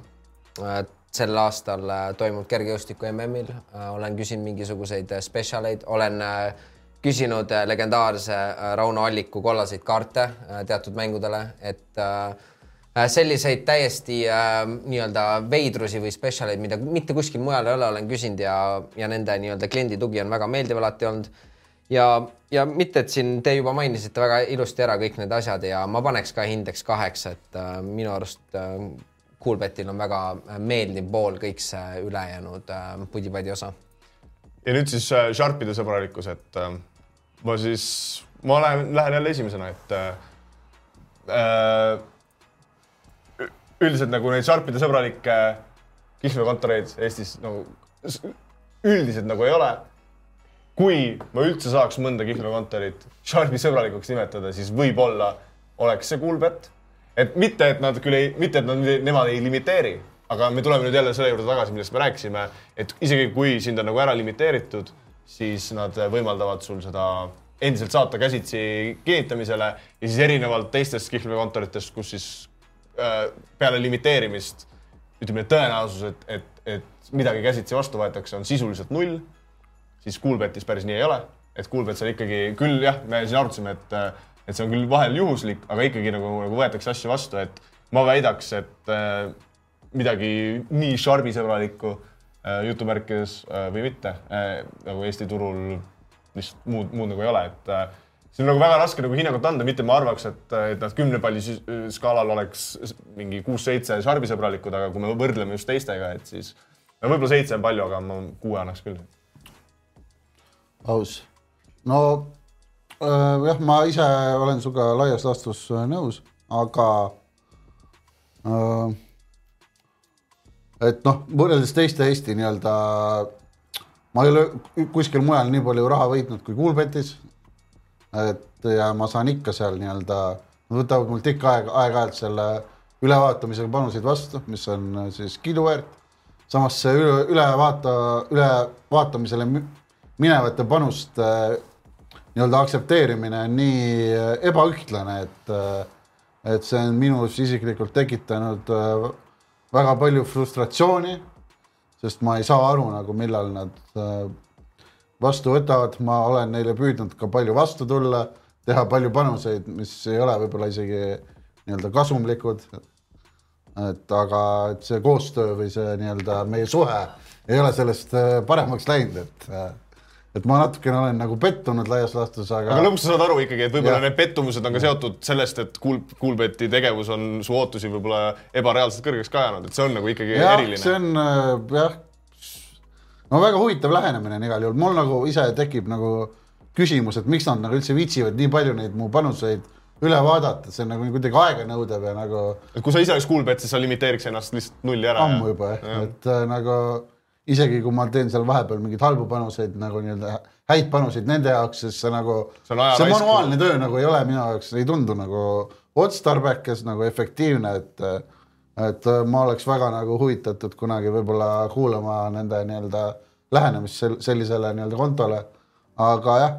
Speaker 3: uh, sel aastal uh, toimunud kergejõustiku MM-il uh,, olen küsinud mingisuguseid uh, spetsialeid, olen küsinud legendaarse Rauno Alliku kollaseid kaarte teatud mängudele, et Äh, selliseid täiesti äh, nii-öelda veidrusi või spetsialeid, mida mitte kuskil mujal ei ole, olen küsinud ja, ja nende nii-öelda kliendi tugi on väga meeldiv alati olnud. ja, ja mitte, et siin te juba mainisite väga ilusti ära kõik need asjad ja ma paneks ka hindeks kaheksa, et äh, minu arust äh, Coolbetil on väga äh, meeldiv pool kõik see ülejäänud äh, pudi-padi osa.
Speaker 2: ja nüüd siis äh, Sharpide sõbralikkus, et ma siis, ma lähen, lähen jälle esimesena, et äh, üldiselt nagu neid Sharpide sõbralikke kihlveokontoreid Eestis nagu üldiselt nagu ei ole. kui ma üldse saaks mõnda kihlveokontorit Sharpi sõbralikuks nimetada, siis võib-olla oleks see Coolbet. Et mitte, et nad küll ei, mitte, et nad, nemad ei limiteeri, aga me tuleme nüüd jälle selle juurde tagasi, millest me rääkisime, et isegi kui sind on nagu ära limiteeritud, siis nad võimaldavad sul seda endiselt saata käsitsi kinnitamisele ja siis erinevalt teistest kihlveokontoritest, kus siis äh, peale limiteerimist ütleme, tõenäosus, et, et, et midagi käsitsi vastu võetakse, on sisuliselt null, siis Coolbetis päris nii ei ole, et Coolbet seal ikkagi küll jah, me siin arutasime, et, et see on küll vahel juhuslik, aga ikkagi nagu, nagu võetakse asju vastu, et ma väidaks, et äh, midagi nii šarbisõbralikku äh, jutumärkides äh, või mitte äh, nagu Eesti turul lihtsalt muud, muud nagu ei ole, et äh, siin on nagu väga raske nagu hinnangut anda, mitte ma arvaks, et, et nad kümne palli siis- skaalal oleks mingi kuus-seitse šarbisõbralikud, aga kui me võrdleme just teistega, et siis no võib-olla seitse on palju, aga ma kuue annaks küll
Speaker 4: aus. no äh, jah, ma ise olen sinuga laias laastus äh, nõus, aga äh, et noh, võrreldes teiste Eesti nii-öelda, ma ei ole kuskil mujal nii palju raha võitnud kui Coolbetis. et ja ma saan ikka seal nii-öelda, nad võtavad mult ikka aeg, aeg-ajalt selle ülevaatamisega panuseid vastu, mis on äh, siis kiiduväärt samas see üle, ülevaata, ülevaatamisele minevate panuste nii-öelda aktsepteerimine on nii äh, ebaühtlane, et, et see on minus isiklikult tekitanud äh, väga palju frustratsiooni, sest ma ei saa aru nagu, millal nad äh, vastu võtavad, ma olen neile püüdnud ka palju vastu tulla, teha palju panuseid, mis ei ole võib-olla isegi nii-öelda kasumlikud. et aga, et see koostöö või see nii-öelda meie suhe ei ole sellest äh, paremaks läinud, et äh, et ma natukene olen nagu pettunud laias laastus, aga.
Speaker 2: aga lõpuks sa saad aru ikkagi, et võib-olla need pettumused on ka seotud sellest, et Cool, Coolbeti tegevus on su ootusi võib-olla ebareaalselt kõrgeks ka ajanud, et see on nagu ikkagi
Speaker 4: jah,
Speaker 2: eriline.
Speaker 4: see on äh, jah, no väga huvitav lähenemine on igal juhul, mul nagu ise tekib nagu küsimus, et miks nad nagu üldse viitsivad nii palju neid mu panuseid üle vaadata, see on nagu kuidagi aeganõudev ja nagu
Speaker 2: et kui sa ise oleks Coolbet, siis sa limiteeriks ennast lihtsalt nulli ära.
Speaker 4: ammu juba jah, et äh, nagu isegi kui ma teen seal vahepeal mingeid halbu panuseid nagu nii-öelda häid panuseid nende jaoks, siis see nagu,
Speaker 2: See
Speaker 4: see manuaalne töö nagu ei ole minu jaoks, ei tundu nagu otstarbekas, nagu efektiivne, et et ma oleks väga nagu huvitatud kunagi võib-olla kuulama nende nii-öelda lähenemist sel- sellisele nii-öelda kontole. aga jah,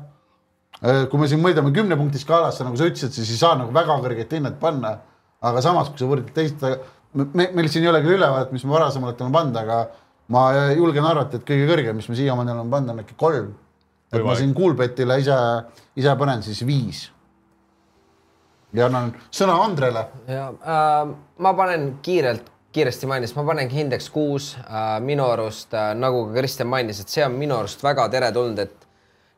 Speaker 4: kui me siin mõõdame kümne punkti skaalasse, nagu sa ütlesid, siis ei saa nagu väga kõrget hinnet panna. aga samas, kui sa võrdled teiste, me, meil siin ei ole küll ülevaadet, mis me varasemalt oleme pannud, aga ma julgen arvata, et kõige kõrgem, mis me siiamaani oleme pannud, on äkki kolm. et ma
Speaker 2: Võimalik.
Speaker 4: siin Coolbetile ise, ise panen siis viis. ja annan sõna Andrele.
Speaker 3: ja äh, ma panen kiirelt, kiiresti mainis, ma panengi hindeks kuus äh, minu arust äh, nagu ka Kristjan mainis, et see on minu arust väga teretulnud, et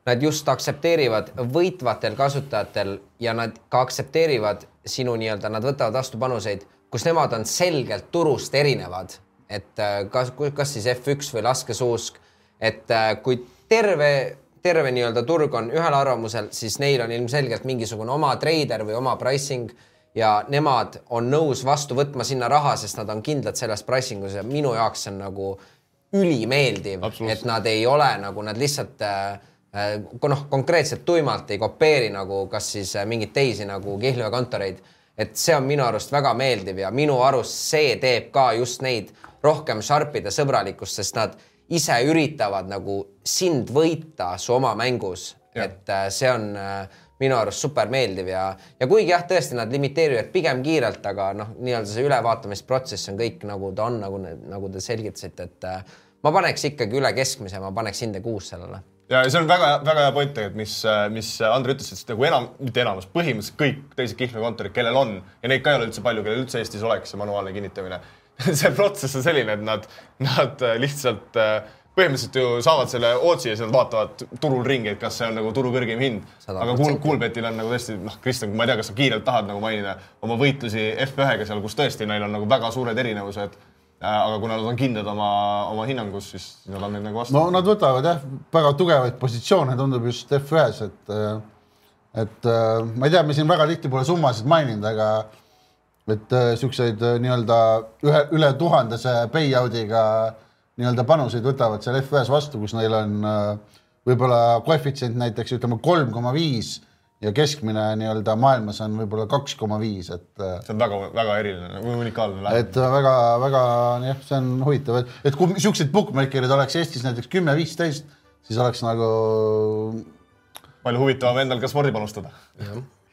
Speaker 3: nad just aktsepteerivad võitvatel kasutajatel ja nad ka aktsepteerivad sinu nii-öelda, nad võtavad vastu panuseid, kus nemad on selgelt turust erinevad, et äh, kas, kas siis F1 või laskesuusk, et äh, kui terve terve nii-öelda turg on ühel arvamusel, siis neil on ilmselgelt mingisugune oma treider või oma pricing ja nemad on nõus vastu võtma sinna raha, sest nad on kindlad selles pricing us ja minu jaoks see on nagu ülimeeldiv, et nad ei ole nagu nad lihtsalt äh, äh, noh, konkreetselt tuimalt ei kopeeri nagu kas siis äh, mingeid teisi nagu Kihlvee kontoreid. et see on minu arust väga meeldiv ja minu arust see teeb ka just neid rohkem Sharpide sõbralikkust, sest nad ise üritavad nagu sind võita su oma mängus, et äh, see on äh, minu arust super meeldiv ja, ja kuigi jah, tõesti nad limiteerivad pigem kiirelt, aga noh, nii-öelda see ülevaatamisprotsess on kõik nagu ta on, nagu, nagu te selgitasite, et äh, ma paneks ikkagi üle keskmise, ma paneks hinde kuus sellele.
Speaker 2: ja see on väga-väga hea point tegelikult, mis, mis Andrei ütles, et nagu enam, mitte enamus, põhimõtteliselt kõik teised kihlveokontorid, kellel on ja neid ka ei ole üldse palju, kellel üldse Eestis oleks see manuaalne kinnitamine see protsess on selline, et nad, nad lihtsalt äh, põhimõtteliselt ju saavad selle ootsi ja siis nad vaatavad turul ringi, et kas see on nagu turu kõrgim hind. Aga. Cool, Coolbetil on nagu tõesti, noh, Kristjan, ma ei tea, kas sa kiirelt tahad nagu mainida oma võitlusi F1-ga seal, kus tõesti neil on nagu väga suured erinevused. aga kuna nad on kindlad oma, oma hinnangus, siis nad on neid nagu vastu.
Speaker 4: no nad võtavad jah, väga tugevaid positsioone, tundub just F1-s, et et äh, ma ei tea, me siin väga tihti pole summasid maininud, aga et äh, siukseid äh, nii-öelda ühe, üle tuhandese payout'iga nii-öelda panuseid võtavad seal F1-s vastu, kus neil on äh, võib-olla koefitsient näiteks ütleme kolm koma viis ja keskmine nii-öelda maailmas on võib-olla kaks koma viis, et
Speaker 2: see on väga-väga eriline, nagu unikaalne lähenemine.
Speaker 4: et väga-väga jah, see on huvitav, et, et kui siuksed bookmaker'id oleks Eestis näiteks kümme-viisteist, siis oleks nagu
Speaker 2: palju huvitavam endal ka spordi panustada.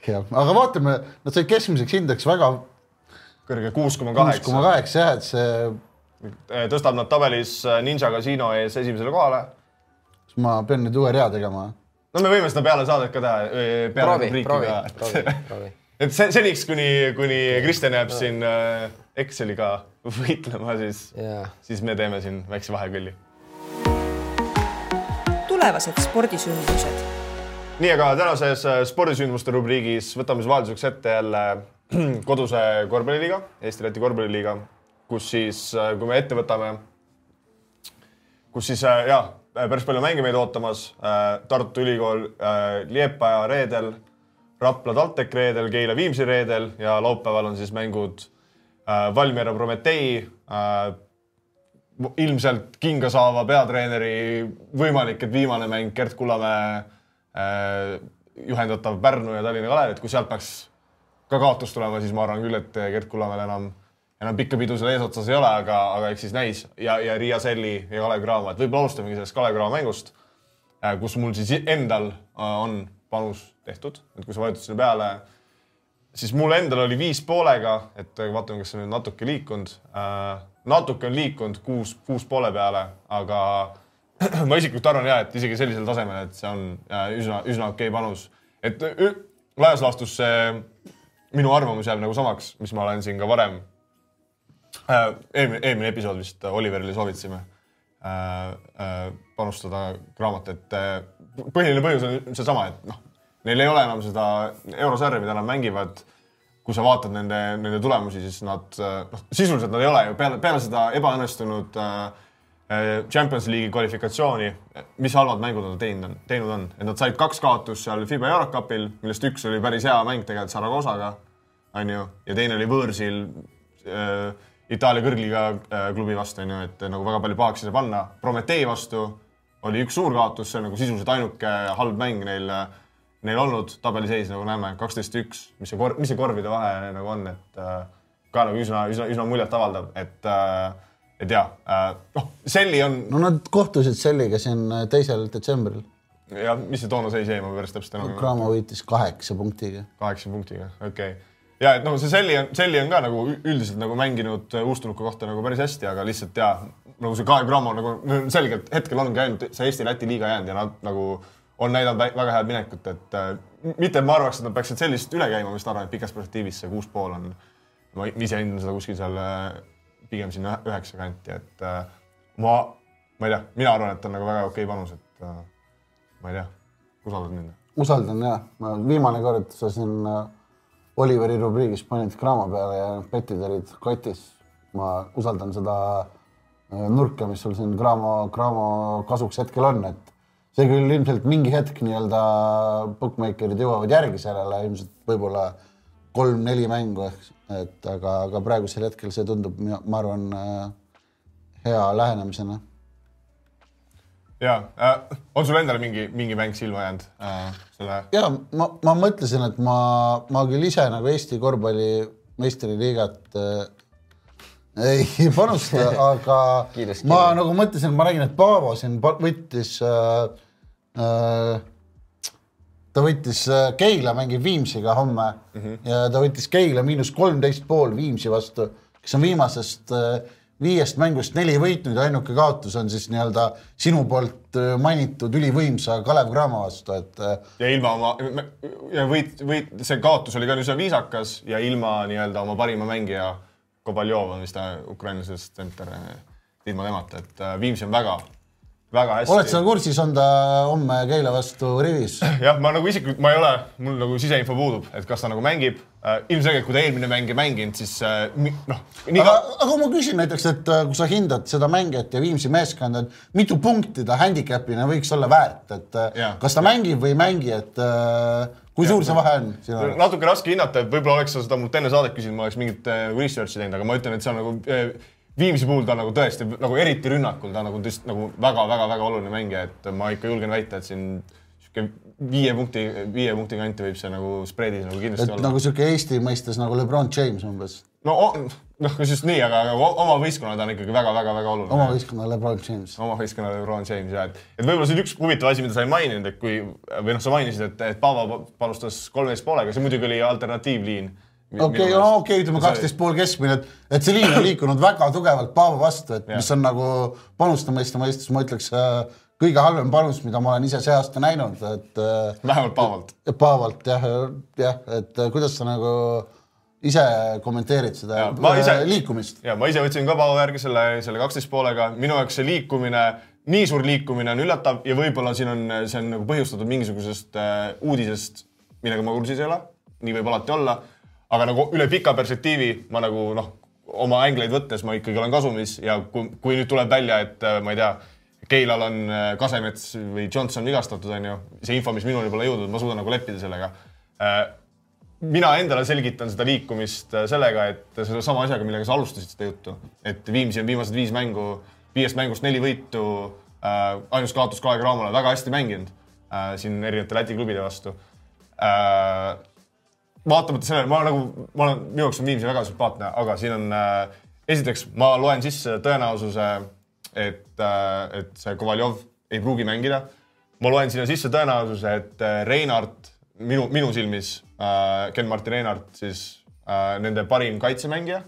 Speaker 4: jah, aga vaatame, nad said keskmiseks hindeks väga
Speaker 2: kõrge kuus koma
Speaker 4: kuus koma
Speaker 2: kaheksa.
Speaker 4: kaheksa jah, et see,
Speaker 2: tõstab nad tabelis äh, Ninja Casino ees esimesele kohale.
Speaker 4: ma pean nüüd uue rea tegema.
Speaker 2: no me võime seda peale saadet ka teha, peale
Speaker 3: proovi, proovi, proovi, proovi.
Speaker 2: et see seniks, kuni, kuni Kristjan jääb siin äh, Exceliga võitlema, siis
Speaker 3: jaa,
Speaker 2: siis me teeme siin väikse vahekülli.
Speaker 1: tulevased spordisündmused
Speaker 2: nii, aga tänases äh, spordisündmuste rubriigis võtame siis vahelduseks ette jälle koduse korvpalliliiga, Eesti-Läti korvpalliliiga, kus siis, kui me ette võtame, kus siis äh, ja päris palju mänge meid ootamas. Tartu Ülikool äh, Liepaja reedel, Rapla TalTech reedel, Keila Viimsi reedel ja laupäeval on siis mängud äh, Valmiera Prometee äh, ilmselt kinga saava peatreeneri võimalik, et viimane mäng Gert Kullamäe äh, juhendatav Pärnu ja Tallinna Kalev, et kui sealt peaks ka kaotus tulema, siis ma arvan küll, et Gert Kullamäel enam, enam pikka pidu seal eesotsas ei ole, aga, aga eks siis näis ja, ja Riia Selli ja Kalev Cramo, et võib-olla alustamegi sellest Kalev Cramo mängust, kus mul siis endal äh, on panus tehtud, et kui sa vajutad sinna peale siis mul endal oli viis poolega, et vaatame, kas see nüüd natuke liikunud äh,. natuke on liikunud kuus, kuus poole peale, aga ma isiklikult arvan ja, et isegi sellisel tasemel, et see on äh, üsna, üsna okei okay panus. et ü- laias laastus see minu arvamus jääb nagu samaks, mis ma olen siin ka varem äh, eelmine, eelmine episood vist Oliverile soovitasime äh, äh, panustada Graamot, et äh, põhiline põhjus on seesama, et noh, neil ei ole enam seda eurosarja, mida nad mängivad. kui sa vaatad nende, nende tulemusi, siis nad äh, noh, sisuliselt nad ei ole ju peale, peale seda ebaõnnestunud äh, Champions League'i kvalifikatsiooni, mis halvad mängud nad teinud on, teinud on, et nad said kaks kaotust seal FIBA Eurocupil, millest üks oli päris hea mäng tegelikult Saragossaga, onju, ja teine oli võõrsil äh, Itaalia kõrgliiga äh, klubi vastu, onju, et nagu väga palju pahaks ei saa panna. Prometee vastu oli üks suur kaotus, see on nagu sisuliselt ainuke halb mäng neil, neil olnud tabeliseis, nagu näeme, kaksteist üks, mis see kor-, mis see korvide vahe nagu on, et äh, ka nagu üsna, üsna, üsna muljetavaldav, et äh, et jaa äh,, noh, Selli on
Speaker 4: no nad kohtusid Selliga siin äh, teisel detsembril.
Speaker 2: ja mis see toona seis jäi, ma päris täpselt enam ei mäleta.
Speaker 4: Cramo võitis kaheksa punktiga.
Speaker 2: kaheksa punktiga, okei okay. ja et noh, see Selli on, Selli on ka nagu üldiselt nagu mänginud uustulnuka kohta nagu päris hästi, aga lihtsalt jaa, nagu see Kai Cramo nagu selgelt hetkel ongi ainult see Eesti-Läti liiga jäänud ja nad nagu on näidanud vä- väga head minekut, et äh, mitte, ma arvaks, et nad peaksid sellist üle käima, ma just arvan, et pikas perspektiivis see kuus pool on, ma ise hindan seda kuskil seal äh, pigem sinna üheksa kanti, et äh, ma, ma ei tea, mina arvan, et on nagu väga okei panus, et äh, ma ei tea, usaldad mind?
Speaker 4: usaldan jah, viimane kord sa siin äh, Oliveri rubriigis panid Cramo peale ja petid olid kotis. ma usaldan seda äh, nurka, mis sul siin Cramo, Cramo kasuks hetkel on, et see küll ilmselt mingi hetk nii-öelda bookmaker'id jõuavad järgi sellele, ilmselt võib-olla kolm-neli mängu ehk, et aga, aga praegusel hetkel see tundub, ma arvan, äh, hea lähenemisena
Speaker 2: ja äh, on sul endale mingi, mingi mäng silma jäänud äh, selle?
Speaker 4: ja ma, ma mõtlesin, et ma, ma küll ise nagu Eesti korvpalli meistriliigat äh, ei panusta aga
Speaker 3: Kiiresti
Speaker 4: ma
Speaker 3: kinni.
Speaker 4: nagu mõtlesin, ma nägin, et Paavo siin võttis äh, äh, ta võttis äh, Keila mängib Viimsiga homme mm -hmm. ja ta võttis Keila miinus kolmteist pool Viimsi vastu, kes on viimasest äh, viiest mängust neli võitnud ja ainuke kaotus on siis nii-öelda sinu poolt äh, mainitud ülivõimsa Kalev Cramo vastu, et
Speaker 2: ja ilma oma ja võit, võit, see kaotus oli ka üsna viisakas ja ilma nii-öelda oma parima mängija Kobaljov on vist ta ukrainlasest tsenter, ilma temata, et Viimsi on väga, väga hästi.
Speaker 4: oled sa kursis, on ta homme Keila vastu rivis?
Speaker 2: jah, ma nagu isiklikult, ma ei ole, mul nagu siseinfo puudub, et kas ta nagu mängib äh,. ilmselgelt, kui ta eelmine mäng ei mänginud, siis äh, noh,
Speaker 4: aga aga ma küsin näiteks, et äh, kui sa hindad seda mängijat ja Viimsi meeskonda, et mitu punkti ta handicap'ina võiks olla väärt, et äh,
Speaker 2: Jaa.
Speaker 4: kas ta mängib või ei mängi, et äh, kui suur see vahe on sinu arvates?
Speaker 2: natuke raske hinnata, et võib-olla oleks sa seda mult enne saadet küsinud, ma oleks mingit äh, research'i teinud, aga ma ütlen, et see on nagu äh, Viimsi puhul ta nagu tõesti nagu eriti rünnakul, ta nagu tõesti nagu väga-väga-väga oluline mängija, et ma ikka julgen väita, et siin sihuke viie punkti, viie punkti kanti võib see nagu spreadis nagu kindlasti
Speaker 4: et
Speaker 2: olla.
Speaker 4: nagu sihuke Eesti mõistes nagu Lebron James umbes,
Speaker 2: no noh, kas just nii, aga, aga oma võistkonnale ta on ikkagi väga-väga-väga oluline.
Speaker 4: oma võistkonna Lebron James.
Speaker 2: oma võistkonnale LeBron James ja et, et võib-olla see on üks huvitav asi, mida sa ei maininud, et kui või noh, sa mainisid, et, et Paavo panustas kolmeteist poolega, see muidugi oli alternatiivliin.
Speaker 4: Okei, okei, ütleme kaksteist pool keskmine, et, et see liin on liikunud väga tugevalt Paavo vastu, et
Speaker 2: Jah.
Speaker 4: mis on nagu panustamiste mõistes, ma ütleks äh, kõige halvem panus, mida ma olen ise see aasta näinud, et äh,
Speaker 2: vähemalt Paavolt.
Speaker 4: Paavalt jah, jah, et äh, kuidas sa nagu ise kommenteerid seda
Speaker 2: Ja, ma ise-
Speaker 4: äh, liikumist?
Speaker 2: ja ma ise võtsin ka Paavo järgi selle, selle kaksteist poolega, minu jaoks see liikumine, nii suur liikumine on üllatav ja võib-olla siin on, see on nagu põhjustatud mingisugusest äh, uudisest, millega ma kursis ei ole, nii võib alati olla, aga nagu üle pika perspektiivi ma nagu noh, oma ängleid võttes ma ikkagi olen kasumis ja kui, kui nüüd tuleb välja, et äh, ma ei tea, Keilal on äh, Kasemets või Johnson vigastatud, on ju, see info, mis minuni pole jõudnud, ma suudan nagu leppida sellega äh, mina endale selgitan seda liikumist sellega, et sedasama asjaga, millega sa alustasid seda juttu, et Viimsi on viimased viis mängu, viiest mängust neli võitu ainus kaotus Kalev Cramole, väga hästi mänginud siin erinevate Läti klubide vastu. Vaatamata sellele, ma nagu, ma olen, minu jaoks on Viimsi väga sümpaatne, aga siin on äh, esiteks ma loen sisse tõenäosuse, et äh,, et see Kovaljov ei pruugi mängida. ma loen sinna sisse tõenäosuse, et äh, Reinart minu, minu silmis äh, Ken-Martin Einart siis äh, nende parim kaitsemängija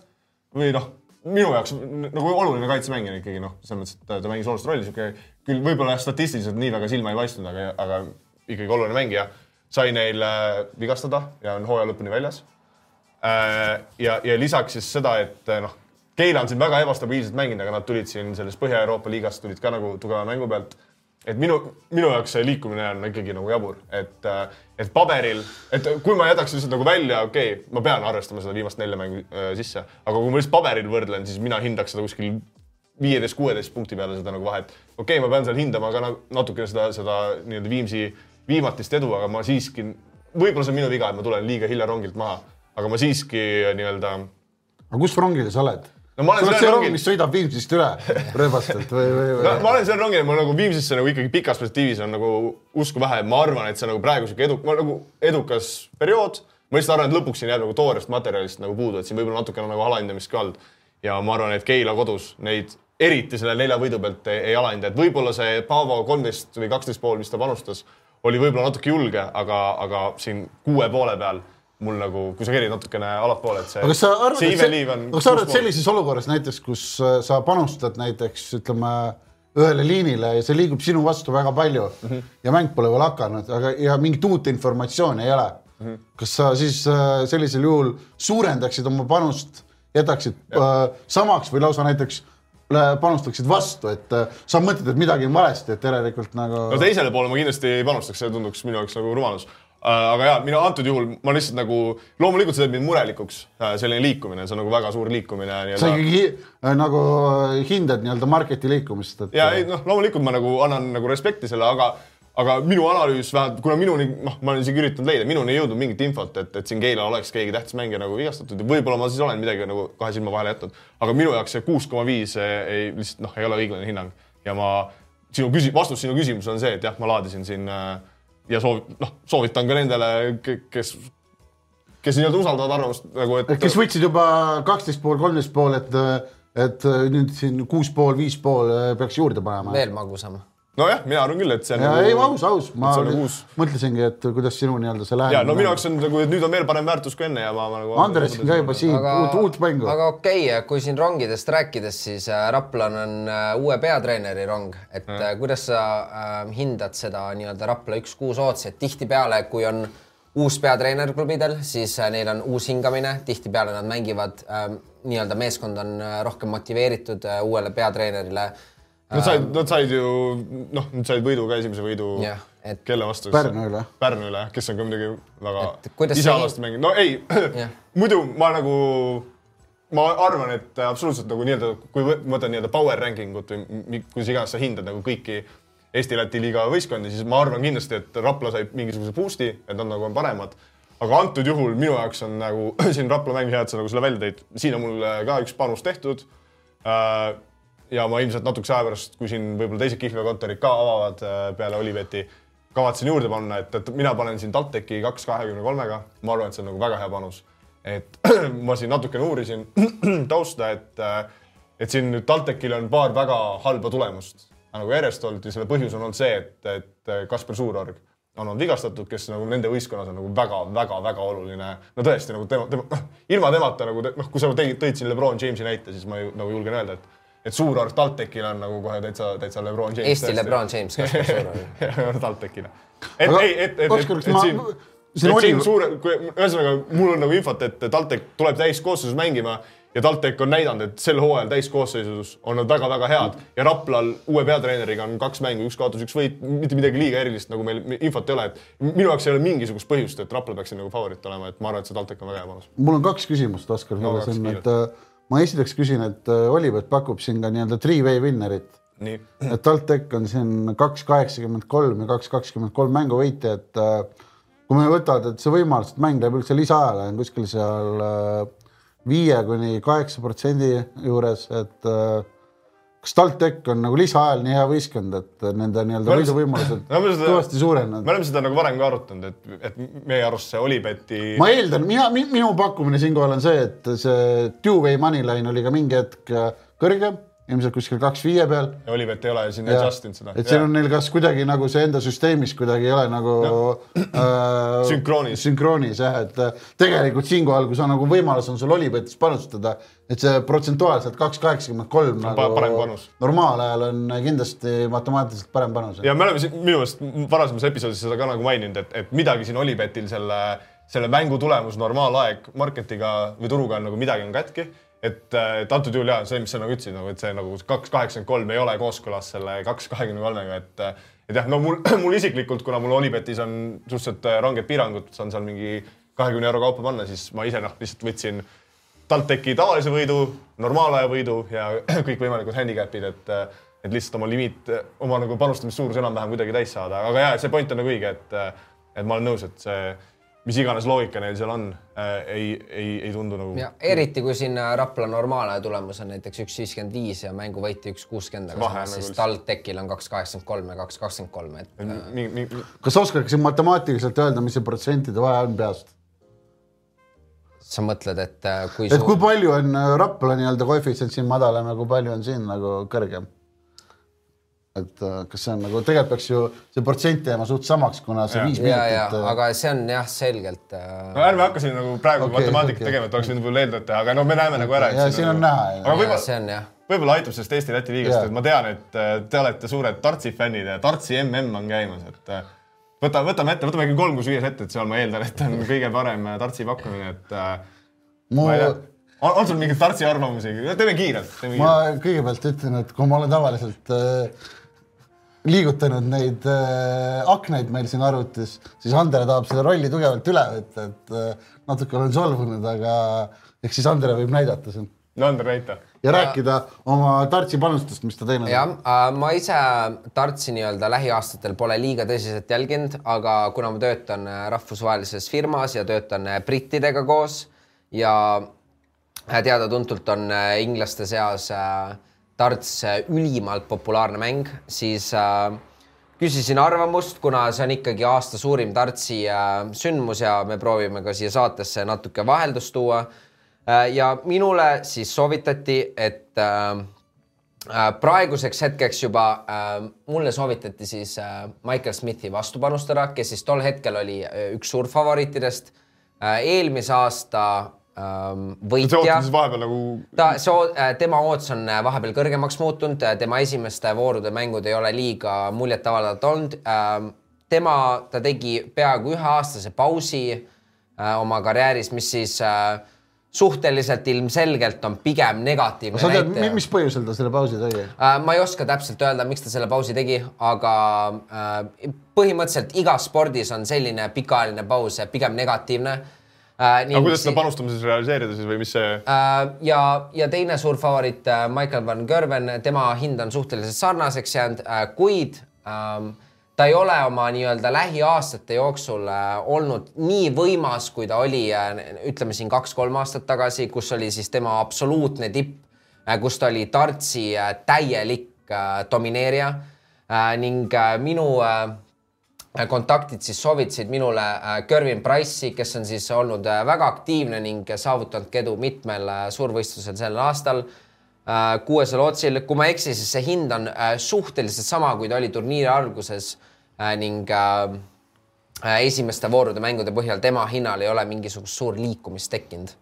Speaker 2: või noh, minu jaoks nagu oluline kaitsemängija ikkagi noh, selles mõttes, et ta, ta mängis olulist rolli, sihuke küll võib-olla statistiliselt nii väga silma ei paistnud, aga, aga ikkagi oluline mängija. Sai neil äh, vigastada ja on hooaja lõpuni väljas äh,. ja, ja lisaks siis seda, et äh, noh, Keila on siin väga ebastabiilselt mänginud, aga nad tulid siin sellest Põhja-Euroopa liigast tulid ka nagu tugeva mängu pealt et minu, minu jaoks see liikumine on ikkagi nagu jabur, et, et paberil, et kui ma jätaks lihtsalt nagu välja, okei okay,, ma pean arvestama seda viimast nelja mängu äh, sisse, aga kui ma lihtsalt paberil võrdlen, siis mina hindaks seda kuskil viieteist, kuueteist punkti peale seda nagu vahet. okei okay,, ma pean seal hindama ka nagu natukene seda, seda nii-öelda Viimsi viimatist edu, aga ma siiski, võib-olla see on minu viga, et ma tulen liiga hilja rongilt maha, aga ma siiski nii-öelda
Speaker 4: aga kus rongil sa oled?
Speaker 2: No ma olen sellel
Speaker 4: see rong,
Speaker 2: rongil-
Speaker 4: mis sõidab Viimsist üle rööbastelt või, või,
Speaker 2: no
Speaker 4: või?
Speaker 2: ma olen seal rongil, ma nagu Viimsisse nagu ikkagi pikas perspektiivis on nagu usku vähe, ma arvan, et see nagu praegu sihuke edu, nagu edukas periood. ma lihtsalt arvan, et lõpuks siin jääb nagu toorest materjalist nagu puudu, et siin võib-olla natukene nagu alahindamist ka olnud. ja ma arvan, et Keila kodus neid eriti selle nelja võidu pealt ei, ei alahinda, et võib-olla see Paavo kolmteist või kaksteist pool, mis ta panustas, oli võib-olla natuke julge, aga, aga siin kuue poole peal mul nagu, kui sa kerid natukene allapoole, et see.
Speaker 4: aga kas sa arvad,
Speaker 2: see
Speaker 4: et
Speaker 2: on.
Speaker 4: aga sa arvad, sellises olukorras näiteks, kus äh, sa panustad näiteks ütleme ühele liinile ja see liigub sinu vastu väga palju mm. -hmm. ja mäng pole veel hakanud, aga ja mingit uut informatsiooni ei ole mm. -hmm. kas sa siis äh, sellisel juhul suurendaksid oma panust, jätaksid äh, samaks või lausa näiteks panustaksid vastu, et äh, sa mõtled, et midagi on valesti, et järelikult nagu
Speaker 2: no teisele poole ma kindlasti ei panustaks, see tunduks minu jaoks nagu rumalus. aga jaa, minu antud juhul ma lihtsalt nagu, loomulikult see teeb mind murelikuks, selline liikumine, see on nagu väga suur liikumine
Speaker 4: sa ikkagi äh, nagu äh, hindad nii-öelda marketi liikumist, et
Speaker 2: ja ei noh, loomulikult ma nagu annan nagu respekti selle, aga, aga minu analüüs vähemalt, kuna minuni, noh, ma olen isegi üritanud leida, minuni ei jõudnud mingit infot, et, et siin Keila oleks keegi tähtis mängija nagu vigastatud ja võib-olla ma siis olen midagi nagu kahe silma vahele jätnud. aga minu jaoks see kuus koma viis ei, lihtsalt noh, ei ole õiglane hinnang ja ma, sinu küsi-, vastus sinu küsimusele on see, et jah, ma laadisin siin äh, ja soov, noh, soovitan ka nendele, kes, kes nii-öelda usaldavad arvamust nagu, et.
Speaker 4: kes võtsid juba kaksteist pool, kolmteist pool, et, et nüüd siin kuus pool, viis pool äh, peaks juurde panema.
Speaker 3: veel magusam.
Speaker 2: nojah, mina arvan küll, et see on
Speaker 4: ja ei, aus, aus, ma
Speaker 2: nagu uus
Speaker 4: mõtlesingi, et kuidas sinu nii-öelda see
Speaker 2: ja
Speaker 4: läheb.
Speaker 2: no minu jaoks on nagu, et nüüd on veel parem väärtus kui enne ja ma, ma nagu.
Speaker 4: Andres ka juba siin
Speaker 3: aga
Speaker 4: uut, uut mängu.
Speaker 3: aga okei okay,, kui siin rongidest rääkides, siis äh, Raplan on äh, uue peatreeneri rong, et äh, kuidas sa äh, hindad seda nii-öelda Rapla üks-kuus ootsi, et tihtipeale, kui on uus peatreener klubidel, siis äh, neil on uus hingamine, tihtipeale nad mängivad äh, nii-öelda meeskond on äh, rohkem motiveeritud äh, uuele peatreenerile
Speaker 2: Nad said, nad said ju noh, nad said võidu ka esimese võidu
Speaker 3: Jah, et-
Speaker 2: kelle vastu?
Speaker 4: Pärnu üle.
Speaker 2: Pärnu üle, kes on ka muidugi väga
Speaker 3: Et kuidas see-
Speaker 2: isealasti mänginud, no ei
Speaker 3: Jah.,
Speaker 2: muidu ma nagu, ma arvan, et absoluutselt nagu nii-öelda, kui ma võtan nii-öelda power ranking ut või kuidas iganes sa hindad nagu kõiki Eesti-Läti liiga võistkondi, siis ma arvan kindlasti, et Rapla sai mingisuguse boost'i, et nad nagu on paremad. aga antud juhul minu jaoks on nagu siin Rapla mäng hea, et sa nagu selle välja tõid, siin on mul ka üks panus tehtud äh, ja ma ilmselt natukese aja pärast, kui siin võib-olla teised kihlveokontorid ka avavad äh, peale Oliveti, kavatsen juurde panna, et, et mina panen siin TalTechi kaks kahekümne kolmega, ma arvan, et see on nagu väga hea panus. et ma siin natukene uurisin tausta, et, et siin nüüd TalTechil on paar väga halba tulemust nagu järjest olnud ja selle põhjus on olnud see, et, et Kasper Suurorg on olnud vigastatud, kes nagu nende võistkonnas on nagu väga-väga-väga oluline. no tõesti nagu tema, tema, noh ilma temata nagu noh, kui sa tõid, tõid siin Lebron Jamesi näite, siis ma ju, nagu julgen öelda, et et Suurorg TalTechil on nagu kohe täitsa, täitsa Lebron James.
Speaker 3: Eesti Lebron James, Kaspar Suurorg.
Speaker 2: TalTechile. et
Speaker 4: Aga
Speaker 2: ei, et, et, et,
Speaker 4: Oskar,
Speaker 2: et,
Speaker 4: kas ma-
Speaker 2: siin,
Speaker 4: siin
Speaker 2: et
Speaker 4: oli-
Speaker 2: siin suure, ühesõnaga mul on nagu infot, et TalTech tuleb täiskoosseisus mängima ja TalTech on näidanud, et sel hooajal täiskoosseisus on nad väga-väga head ja Raplal uue peatreeneriga on kaks mängu, üks kaotus, üks võit, mitte midagi liiga erilist, nagu meil infot ei ole, et minu jaoks ei ole mingisugust põhjust, et Rapla peaks siin nagu favoriit olema, et ma arvan, et see TalTech on väga hea panus.
Speaker 4: mul on kaks küsimust, Oskar
Speaker 2: No
Speaker 4: sulle siin, et äh, ma esiteks küsin, et äh, Olipet pakub siin ka nii-öelda three-way winner'it.
Speaker 2: nii,
Speaker 4: et TalTech on siin kaks kaheksakümmend kolm ja kaks kakskümmend kolm mänguvõitja, et äh, kui me võtavad, et see võimalus, et mäng läheb üldse lisaajale, on kuskil seal äh, viie kuni kaheksa protsendi juures, et äh, kas TalTech on nagu lisaajal nii hea võistkond, et nende nii-öelda võiduvõimalused kõvasti suurenenud
Speaker 2: me? oleme seda nagu varem ka arutanud, et, et meie arust see Olibeti
Speaker 4: ma eeldan, mina, minu pakkumine siinkohal on see, et see two-way money line oli ka mingi hetk äh, kõrge ilmselt kuskil kaks viie peal
Speaker 2: ja Olivet ei ole siin
Speaker 4: Ja.
Speaker 2: adjust inud seda.
Speaker 4: et siin on neil kas kuidagi nagu see enda süsteemis kuidagi ei ole nagu äh,
Speaker 2: Sünkroonis.
Speaker 4: sünkroonis jah, et äh, tegelikult siinkohal, kui sa nagu võimalus on sul Olipetis panustada, et see protsentuaalselt kaks kaheksakümmend kolm
Speaker 2: panus.
Speaker 4: normaalajal on kindlasti matemaatiliselt parem panus.
Speaker 2: ja me oleme siin minu meelest varasemas episoodis seda ka nagu maininud, et, et midagi siin Olipetil selle, selle mängu tulemus normaalaeg marketiga või turuga on nagu midagi on katki. et, et antud juhul jaa, see, mis sa nagu ütlesid nagu, et see nagu kaks kaheksakümmend kolm ei ole kooskõlas selle kaks kahekümne kolmega, et et jah, no mul, mul isiklikult, kuna mul Olipetis on suhteliselt ranged piirangud, saan seal mingi kahekümne euro kaupa panna, siis ma ise noh, lihtsalt võtsin TalTechi tavalise võidu, normaalaja võidu ja kõikvõimalikud handicap'id, et, et lihtsalt oma limiit, oma nagu panustamissuurus enam-vähem kuidagi täis saada, aga jaa, see point on nagu õige, et, et ma olen nõus, et see, mis iganes loogika neil seal on, ei, ei, ei tundu nagu.
Speaker 3: ja eriti kui siin äh, Rapla normaalaja tulemus on näiteks üks viiskümmend viis ja mänguvõit üks kuuskümmend, aga samas
Speaker 2: on
Speaker 3: siis
Speaker 2: nagu
Speaker 3: TalTechil on kaks kaheksakümmend kolm ja kaks kakskümmend kolm, et äh,
Speaker 4: kas sa oskaksid matemaatiliselt öelda, mis see protsentide vahe on peast?
Speaker 3: sa mõtled, et äh, kui
Speaker 4: et kui palju on äh, Rapla nii-öelda koefitsient siin madalam ja kui palju on siin nagu kõrgem? Et äh, kas see on nagu, tegelikult peaks ju see protsent jääma suht samaks, kuna see viis
Speaker 3: ja, ja
Speaker 4: minutit. äh,
Speaker 3: aga see on jah, selgelt äh,
Speaker 2: no ärme hakka siin nagu praegu okay, matemaatikat okay. tegema, et oleks võinud võib-olla eeldada teha, aga no me näeme nagu ära.
Speaker 4: ja siin on näha.
Speaker 2: aga võib-olla
Speaker 3: see on jah,
Speaker 2: võib-olla aitab sellest Eesti-Läti liigast et ma tean, et äh, te olete suured Tartsi fännid ja Tartsi mm on käimas, et võta, võtame ette, võtame ikka kolm kuus viies ette, et seal ma eeldan, et on kõige parem Tartsi pakkumine, et
Speaker 4: mu
Speaker 2: ma ei tea, on, on sul mingeid Tartsi arvamusi, teeme kiirelt,
Speaker 4: ma kõigepealt ütlen, et kui ma olen tavaliselt äh, liigutanud neid äh, aknaid meil siin arvutis, siis Andre tahab selle rolli tugevalt üle võtta, et äh, natuke olen solvunud, aga ehk siis Andre võib näidata siin
Speaker 2: no Ander, näita.
Speaker 4: ja rääkida oma Tartsi panustest, mis ta teinud
Speaker 3: jah
Speaker 4: on.,
Speaker 3: ma ise Tartsi nii-öelda lähiaastatel pole liiga tõsiselt jälginud, aga kuna ma töötan äh, rahvusvahelises firmas ja töötan äh, brittidega koos ja äh, teada-tuntud on äh, inglaste seas äh, Tarts äh, ülimalt populaarne mäng, siis äh, küsisin arvamust, kuna see on ikkagi aasta suurim Tartsi äh, sündmus ja me proovime ka siia saatesse natuke vaheldust tuua äh,. ja minule siis soovitati, et äh, Äh, praeguseks hetkeks juba äh, mulle soovitati siis äh, Michael Smithi vastu panustada, kes siis tol hetkel oli äh, üks suurfavoriitidest äh,. eelmise aasta võitja
Speaker 2: ootab siis vahepeal nagu
Speaker 3: ta, see, tema ootus on äh, vahepeal kõrgemaks muutunud, tema esimeste voorude mängud ei ole liiga muljetavaldavad olnud. tema, ta tegi peaaegu üheaastase pausi äh, oma karjääris, mis siis äh, suhteliselt ilmselgelt on pigem negatiivne
Speaker 4: sa tead, mis põhjusel ta selle pausi tegi?
Speaker 3: Äh, ma ei oska täpselt öelda, miks ta selle pausi tegi, aga äh, põhimõtteliselt igas spordis on selline pikaajaline paus pigem negatiivne äh,.
Speaker 2: aga kuidas seda panustamises realiseerida siis või mis see
Speaker 3: Äh, ja, ja teine suur favoriit, Michael van Gerven, tema hind on suhteliselt sarnaseks jäänud, kuid ähm, ta ei ole oma nii-öelda lähiaastate jooksul äh, olnud nii võimas, kui ta oli äh, ütleme siin kaks-kolm aastat tagasi, kus oli siis tema absoluutne tipp, kus ta oli Tartsi äh, täielik äh, domineerija äh, ning äh, minu äh, kontaktid siis soovitasid minule äh, Gervin Price'i, kes on siis olnud äh, väga aktiivne ning saavutanud edu mitmel äh, suurvõistlusel sellel aastal äh, kuuesel otsil, kui ma ei eksi, siis see hind on äh, suhteliselt sama, kui ta oli turniiri alguses äh, ning äh, äh, esimeste voorude mängude põhjal tema hinnal ei ole mingisugust suur liikumist tekkinud.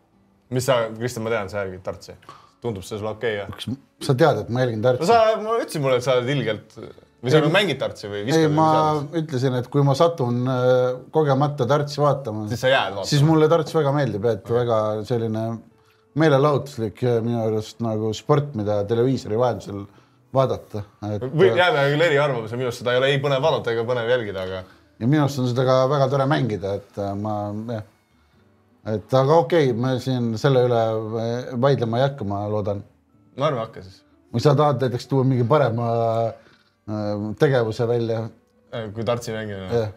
Speaker 2: mis sa, Kristjan, ma tean, sa jälgid Tartsi. tundub see sulle okei okay,, jah?
Speaker 4: sa tead, et ma jälgin
Speaker 2: no
Speaker 4: Tartsi?
Speaker 2: sa, ma ütlesin mulle, et sa oled ilgelt või sa nagu mängid Tartsi või
Speaker 4: ei,
Speaker 2: viskad
Speaker 4: ma ütlesin, et kui ma satun äh, kogemata Tartsi vaatama,
Speaker 2: siis sa jääd
Speaker 4: siis
Speaker 2: vaatama.
Speaker 4: mulle Tarts väga meeldib, et väga selline meelelahutuslik ja minu arust nagu sport, mida televiisori vahendusel vaadata.
Speaker 2: või jääme küll eriarvamusele, minu arust seda ei ole ei põnev vaadata ega põnev jälgida, aga
Speaker 4: ja minu arust on seda ka väga tore mängida, et äh, ma jah, et aga okei okay,, me siin selle üle äh, vaidlema ei hakka, ma loodan.
Speaker 2: no ärme hakka siis.
Speaker 4: või sa tahad näiteks tuua mingi parema äh, tegevuse välja?
Speaker 2: kui Tartsi mängimine
Speaker 4: jah,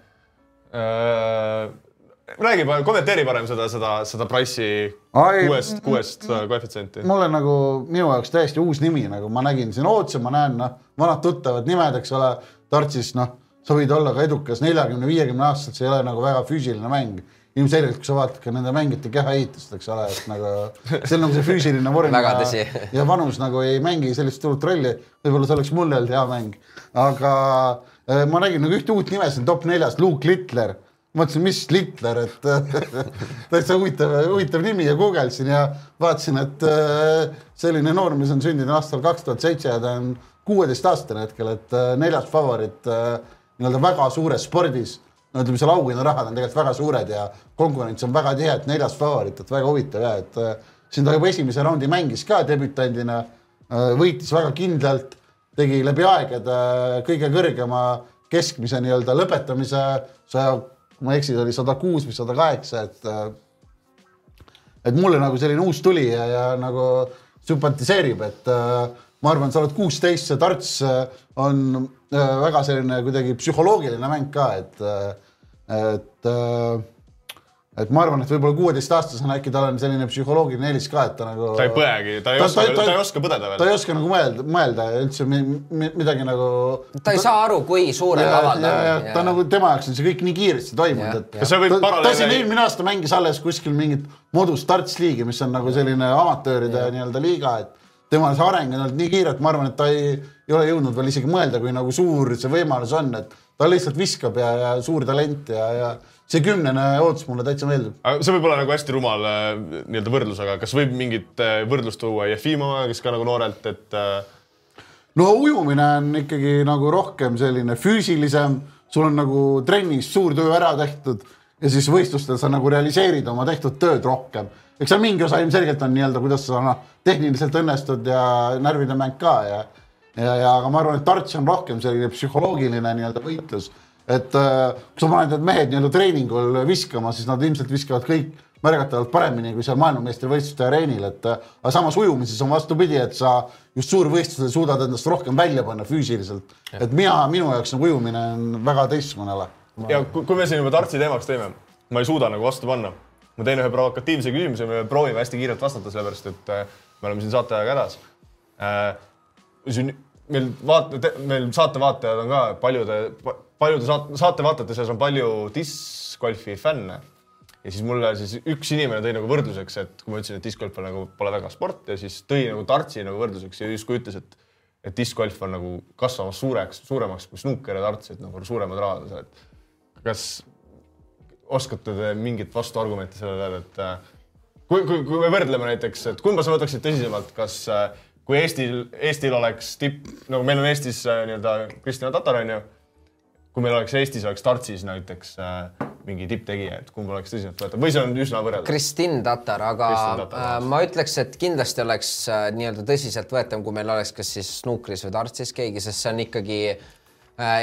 Speaker 2: räägi, kommenteeri parem seda, seda, seda Price'i kuuest, kuuest äh, koefitsienti.
Speaker 4: mul on nagu minu jaoks täiesti uus nimi, nagu ma nägin siin ootasin, ma näen noh, vanad tuttavad nimed, eks ole, Tartsis noh, sa võid olla ka edukas neljakümne, viiekümne aastaselt, see ei ole nagu väga füüsiline mäng ilmselgelt, kui sa vaatad ka nende mängijate kehaehitust, eks ole, et nagu see on nagu see füüsiline vorm ja, ja vanus nagu ei mängi sellist suurt rolli. võib-olla see oleks mul olnud hea mäng, aga äh, ma nägin nagu ühte uut nime siin top neljas, Luke Littler. mõtlesin, mis Littler, et täitsa huvitav, huvitav nimi ja guugeldasin ja vaatasin, et äh, selline noormees on sündinud aastal kaks tuhat seitse ja ta on kuueteistaastane hetkel, et äh, neljas favoriit nii-öelda väga suures spordis no ütleme, seal auhinnarahad on tegelikult väga suured ja konkurents on väga tihe, et neljas favoriit, et väga huvitav ja et äh, siin ta juba esimese raundi mängis ka debütandina äh,, võitis väga kindlalt, tegi läbi aegade äh, kõige kõrgema keskmise nii-öelda lõpetamise saja, kui ma ei eksi, oli sada kuus või sada kaheksa, et et mulle nagu selline uus tulija ja nagu sümpatiseerib, et äh, ma arvan, sa oled kuusteist, see tarts äh, on äh, väga selline kuidagi psühholoogiline mäng ka, et äh,, et et ma arvan, et võib-olla kuueteistaastasena äkki tal on selline psühholoogiline eelis ka, et ta nagu.
Speaker 2: ta ei põegi, ta ei oska, ta ei oska põdeda
Speaker 4: ta
Speaker 2: veel.
Speaker 4: ei oska nagu mõelda, mõelda üldse mi, mi, midagi nagu.
Speaker 3: ta ei saa aru, kui
Speaker 4: ja, ja
Speaker 3: ta
Speaker 4: ta
Speaker 3: on.
Speaker 4: nagu tema jaoks on see kõik nii kiiresti toimunud, et. Ta, ta siin eelmine aasta mängis alles kuskil mingit modus starts liigi, mis on nagu selline amatööride nii-öelda liiga, et temal see areng on olnud nii kiire, et ma arvan, et ta ei, ei ole jõudnud veel isegi mõelda, kui nagu suur see võimalus on, et ta lihtsalt viskab ja, ja suur talent ja, ja see kümnene ootus mulle täitsa meeldib.
Speaker 2: see võib olla nagu hästi rumal äh, nii-öelda võrdlus, aga kas võib mingit äh, võrdlust tuua Jefimovaga, kes ka nagu noorelt, et äh,
Speaker 4: no ujumine on ikkagi nagu rohkem selline füüsilisem, sul on nagu trennis suur töö ära tehtud ja siis võistlustel sa nagu realiseerid oma tehtud tööd rohkem. eks seal mingi osa ilmselgelt on nii-öelda, kuidas sa noh, tehniliselt õnnestud ja närvide mäng ka ja ja, ja aga ma arvan, et Tarts on rohkem selline psühholoogiline nii-öelda võitlus, et äh, kui sa paned need mehed nii-öelda treeningul viskama, siis nad ilmselt viskavad kõik märgatavalt paremini kui seal maailmameistrivõistluste areenil, et äh, aga samas ujumises on vastupidi, et sa just suurvõistlusel suudad endast rohkem välja panna füüsiliselt. et mina, minu jaoks nagu ujumine on väga teistsugune ala.
Speaker 2: Ja kui, kui me siin juba Tartsi teemaks teeme, ma ei suuda nagu vastu panna. ma teen ühe provokatiivse küsimuse, me proovime hästi kiirelt vastata, sellepärast et äh, me oleme siin saateajaga hädas äh, siin meil vaata, meil saatevaatajad on ka paljude, paljude saate, saatevaatajate seas on palju discgolfi fänne. ja siis mulle siis üks inimene tõi nagu võrdluseks, et kui ma ütlesin, et discgolf on nagu pole väga sport ja siis tõi nagu dartsi nagu võrdluseks ja justkui ütles, et et discgolf on nagu kasvamas suureks, suuremaks kui snuuker ja darts, et nagu suuremad rahad on seal, et kas oskate te mingit vastuargumenti sellele, et äh, kui, kui, kui me võrdleme näiteks, et kumba sa võtaksid tõsisemalt, kas äh, kui Eestil, Eestil oleks tipp, nagu meil on Eestis äh, nii-öelda Kristjan Tatar onju. kui meil oleks Eestis oleks Tartsis näiteks mingi tipptegija, et kumb oleks tõsiseltvõetav või see on üsna võrreldav?
Speaker 3: Kristin Tatar, aga
Speaker 2: Kristin Tatar,
Speaker 3: äh, ma ütleks, et kindlasti oleks äh, nii-öelda tõsiseltvõetav, kui meil oleks kas siis snukris või tartsis keegi, sest see on ikkagi äh,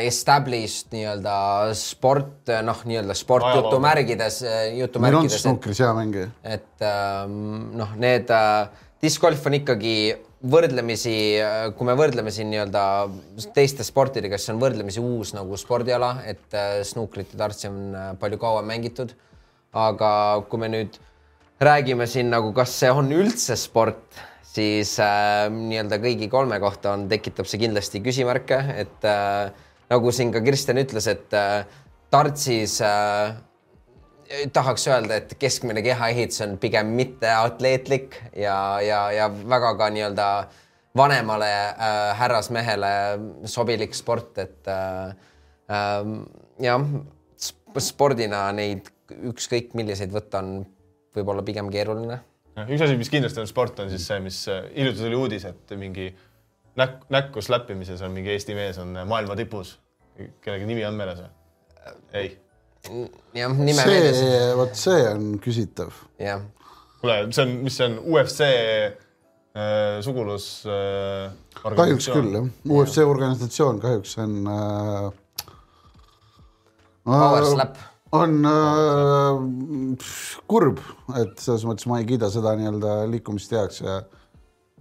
Speaker 3: established nii-öelda sport, noh, nii-öelda sport
Speaker 2: Ajalooga.
Speaker 3: jutumärgides, jutumärkides, et
Speaker 4: snukris hea mängija.
Speaker 3: et ähm, noh, need äh, discgolf on ikkagi võrdlemisi, kui me võrdleme siin nii-öelda teiste sportidega, siis see on võrdlemisi uus nagu spordiala, et äh, snuukrit ja tartsi on äh, palju kauem mängitud. aga kui me nüüd räägime siin nagu, kas see on üldse sport, siis äh, nii-öelda kõigi kolme kohta on, tekitab see kindlasti küsimärke, et äh, nagu siin ka Kristjan ütles, et äh, tartsis äh, tahaks öelda, et keskmine kehaehitus on pigem mitte atleetlik ja, ja, ja väga ka nii-öelda vanemale äh, härrasmehele sobilik sport, et äh, äh, jah, spordina neid ükskõik milliseid võtta on võib-olla pigem keeruline.
Speaker 2: Üks asi, mis kindlasti on sport, on siis see, mis äh, hiljuti tuli uudis, et mingi näk-, näkku släppimises on mingi Eesti mees on maailma tipus. kellegi nimi on meeles või? ei.
Speaker 3: jah, nime meeles,
Speaker 4: see, vot see on küsitav.
Speaker 3: jah.
Speaker 2: kuule, see on, mis see on, UFC äh, sugulus äh,
Speaker 4: kahjuks küll jah, UFC organisatsioon kahjuks on äh,.
Speaker 3: Power slap.
Speaker 4: On äh, kurb, et selles mõttes ma ei kiida seda nii-öelda liikumist heaks ja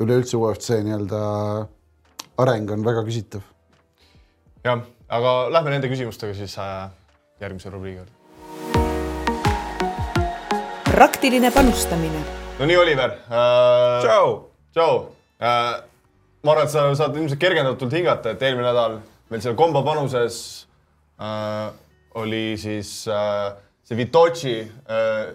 Speaker 4: üleüldse UFC nii-öelda areng on väga küsitav.
Speaker 2: jah, aga lähme nende küsimustega siis äh, järgmise rubriigi juurde.
Speaker 1: praktiline panustamine.
Speaker 2: no nii, Oliver äh,.
Speaker 3: tšau.
Speaker 2: tšau äh,. ma arvan, et sa saad ilmselt kergendatult hingata, et eelmine nädal meil seal kombo panuses äh, oli siis äh, see Vitochi äh,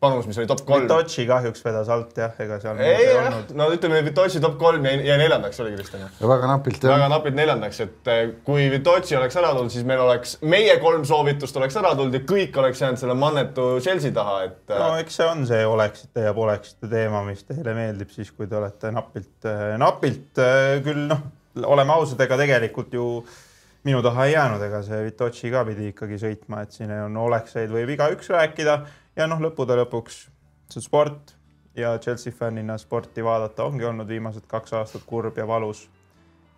Speaker 2: panus, mis oli top kolm.
Speaker 5: Vitochi kahjuks vedas alt jah, ega seal
Speaker 2: ei, jah, no ütleme, Vitochi top kolm jäi, jäi neljandaks, oli Kristjan?
Speaker 4: ja väga napilt jah.
Speaker 2: väga napilt neljandaks, et äh, kui Vitochi oleks ära tulnud, siis meil oleks, meie kolm soovitust oleks ära tulnud ja kõik oleks jäänud selle mannetu Chelsea taha, et.
Speaker 5: no eks see on see oleksite ja poleksite teema, mis teile meeldib siis, kui te olete napilt, napilt küll noh, oleme ausad, ega tegelikult ju minu taha ei jäänud, ega see Vitochi ka pidi ikkagi sõitma, et siin on olekseid võib igaüks rääkida ja noh, lõppude lõpuks see sport ja Chelsea fännina sporti vaadata ongi olnud viimased kaks aastat kurb ja valus.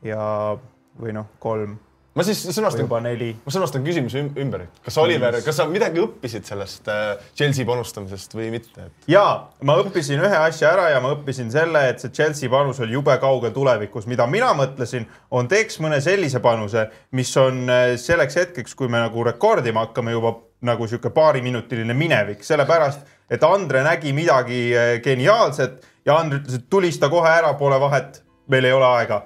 Speaker 5: ja, või noh, kolm
Speaker 2: ma siis sõnastan, ma sõnastan küsimuse ümber, kas Oliver, kas sa midagi õppisid sellest äh, Chelsea panustamisest või mitte? Et...?
Speaker 5: ja ma õppisin ühe asja ära ja ma õppisin selle, et see Chelsea panus oli jube kaugel tulevikus, mida mina mõtlesin, on teeks mõne sellise panuse, mis on äh, selleks hetkeks, kui me nagu rekordima hakkame juba nagu sihuke paariminutiline minevik, sellepärast et Andre nägi midagi äh, geniaalset ja Andre ütles, et tulista kohe ära, pole vahet, meil ei ole aega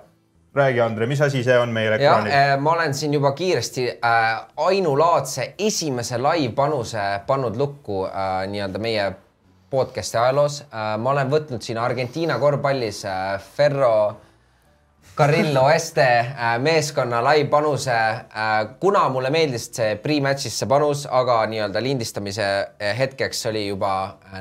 Speaker 5: räägi, Andre, mis asi see on meil ekraanil?
Speaker 3: Äh, ma olen siin juba kiiresti äh, ainulaadse esimese live-panuse pannud lukku äh, nii-öelda meie podcast'i ajaloos äh,. ma olen võtnud siin Argentiina korvpallis äh, Ferro Carillo Este äh, meeskonna live-panuse äh,. kuna mulle meeldis see pre-match'is see panus, aga nii-öelda lindistamise hetkeks oli juba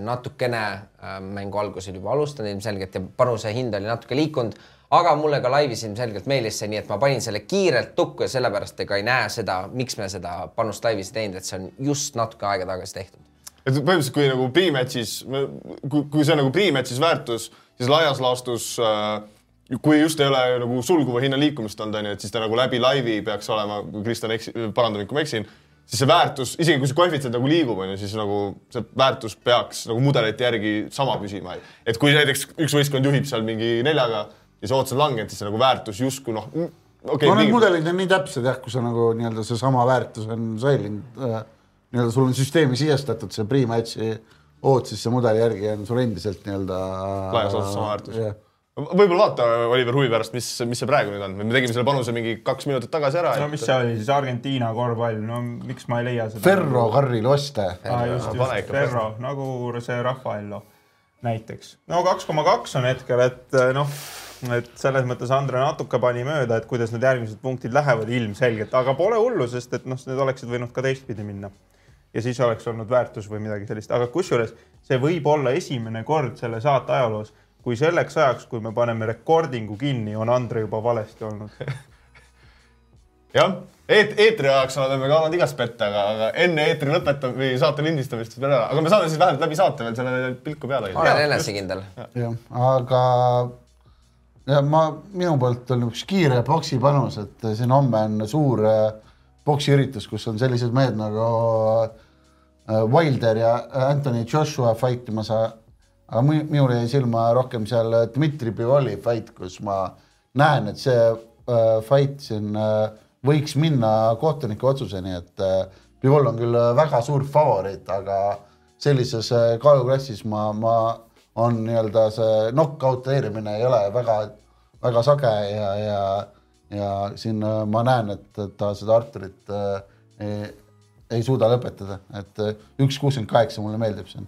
Speaker 3: natukene äh,, mängu algus oli juba alustanud ilmselgelt ja panuse hind oli natuke liikunud aga mulle ka laivis ilmselgelt meeldis see, nii et ma panin selle kiirelt tukku ja sellepärast ega ei näe seda, miks me seda panust laivis ei teinud, et see on just natuke aega tagasi tehtud.
Speaker 2: et põhimõtteliselt, kui nagu pre-match'is, kui, kui see on nagu pre-match'is väärtus, siis laias laastus äh, kui just ei ole nagu sulguva hinna liikumist olnud, onju, et siis ta nagu läbi laivi peaks olema, kui Kristjan eksi-, paranda mind, kui ma eksin, siis see väärtus, isegi kui see koefitsient nagu liigub, onju, siis nagu see väärtus peaks nagu mudelite järgi sama püsima. et kui näiteks üks võistkond juhib seal mingi neljaga ja see ootus on langenud, siis see nagu väärtus justkui noh
Speaker 4: okay,. no need mudelid on nii täpsed jah, kui sa nagu nii-öelda seesama väärtus on säilinud äh,. nii-öelda sul on süsteemi sisestatud see pre-match'i oot, siis see mudeli järgi on sul endiselt nii-öelda.
Speaker 2: laias laastus sama väärtus yeah võib-olla vaata, Oliver, huvi pärast, mis, mis see praegu nüüd on, me tegime selle panuse mingi kaks minutit tagasi ära.
Speaker 5: no et... mis see oli siis, Argentiina korvpall, no miks ma ei leia seda?
Speaker 4: Ferro Carriloste.
Speaker 5: aa just, just, Ferro, nagu see Raffaello näiteks. no kaks koma kaks on hetkel, et noh et selles mõttes Andre natuke pani mööda, et kuidas need järgmised punktid lähevad ilmselgelt, aga pole hullu, sest et noh, need oleksid võinud ka teistpidi minna. ja siis oleks olnud väärtus või midagi sellist, aga kusjuures see võib olla esimene kord selle saate ajaloos, kui selleks ajaks, kui me paneme rekordingu kinni, on Andre juba valesti olnud.
Speaker 2: Jah, eet-, eetri ajaks oleme ka olnud igast pette, aga, aga enne eetri lõpetamist või saate lindistamist veel ära, aga me saame siis vähemalt läbi saate veel sellele pilku peale.
Speaker 3: Olen enesekindel.
Speaker 4: jah, aga ja ma, minu poolt on üks kiire boksi panus, et siin homme on suur äh, poksiüritus, kus on sellised mehed nagu äh, Wilder ja Anthony Joshua fight imas. aga minule jäi silma rohkem seal Dmitri Bivoli fight, kus ma näen, et see äh, fight siin võiks minna kohtuniku otsuseni, et Bivol on küll väga suur favoriit, aga sellises kaaluklassis ma, ma on nii-öelda see knock-out eerimine ei ole väga, väga sage ja, ja, ja siin äh, ma näen, et ta seda Arturit äh, ei, ei suuda lõpetada, et äh, üks kuuskümmend kaheksa mulle meeldib siin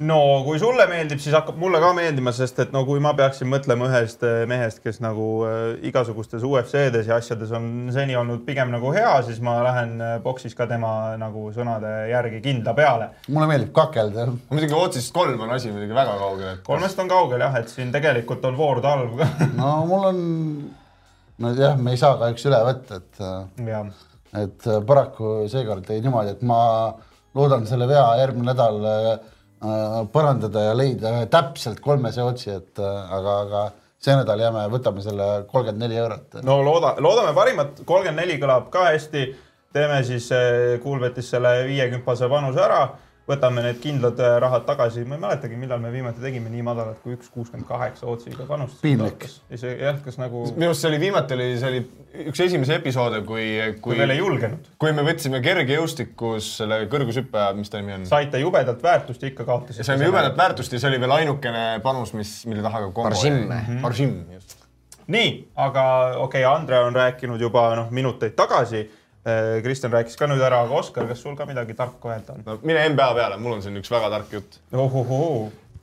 Speaker 5: no kui sulle meeldib, siis hakkab mulle ka meeldima, sest et no kui ma peaksin mõtlema ühest eh, mehest, kes nagu äh, igasugustes UFC-des ja asjades on seni olnud pigem nagu hea, siis ma lähen boksis ka tema nagu sõnade järgi kindla peale.
Speaker 4: mulle meeldib kakelda.
Speaker 2: muidugi otsist kolm on asi muidugi väga kaugel et....
Speaker 5: kolmest on kaugel jah, et siin tegelikult on voor talv ka
Speaker 4: no mul on, nojah, me ei saa kahjuks üle võtta, et, et paraku seekord jäi niimoodi, et ma loodan selle vea järgmine nädal Äh, parandada ja leida täpselt kolmese otsi, et äh, aga, aga see nädal jääme, võtame selle kolmkümmend neli eurot.
Speaker 5: no looda, loodame parimat, kolmkümmend neli kõlab ka hästi. teeme siis Kuulbetis selle viiekümpase panuse ära võtame need kindlad äh, rahad tagasi, ma ei mäletagi, millal me viimati tegime nii madalat kui üks kuuskümmend kaheksa otsiga panust.
Speaker 4: piinlik.
Speaker 5: jah, kas nagu.
Speaker 2: minu arust see oli viimati oli, see oli üks esimesi episoode, kui,
Speaker 5: kui. kui veel ei julgenud.
Speaker 2: kui me võtsime kergejõustikus selle kõrgushüppe, mis ta nimi on?
Speaker 5: saite jubedalt väärtust ja ikka kaotasite.
Speaker 2: saime jubedat väärtust ja see oli veel ainukene panus, mis, mille taha ka.
Speaker 3: Baršim.
Speaker 2: Baršim, just
Speaker 5: nii, aga okei okay,, Andre on rääkinud juba noh, minuteid tagasi. Kristjan rääkis ka nüüd ära, aga Oskar, kas sul ka midagi tarka öelda on?
Speaker 2: no mine NBA peale, mul on siin üks väga tark jutt.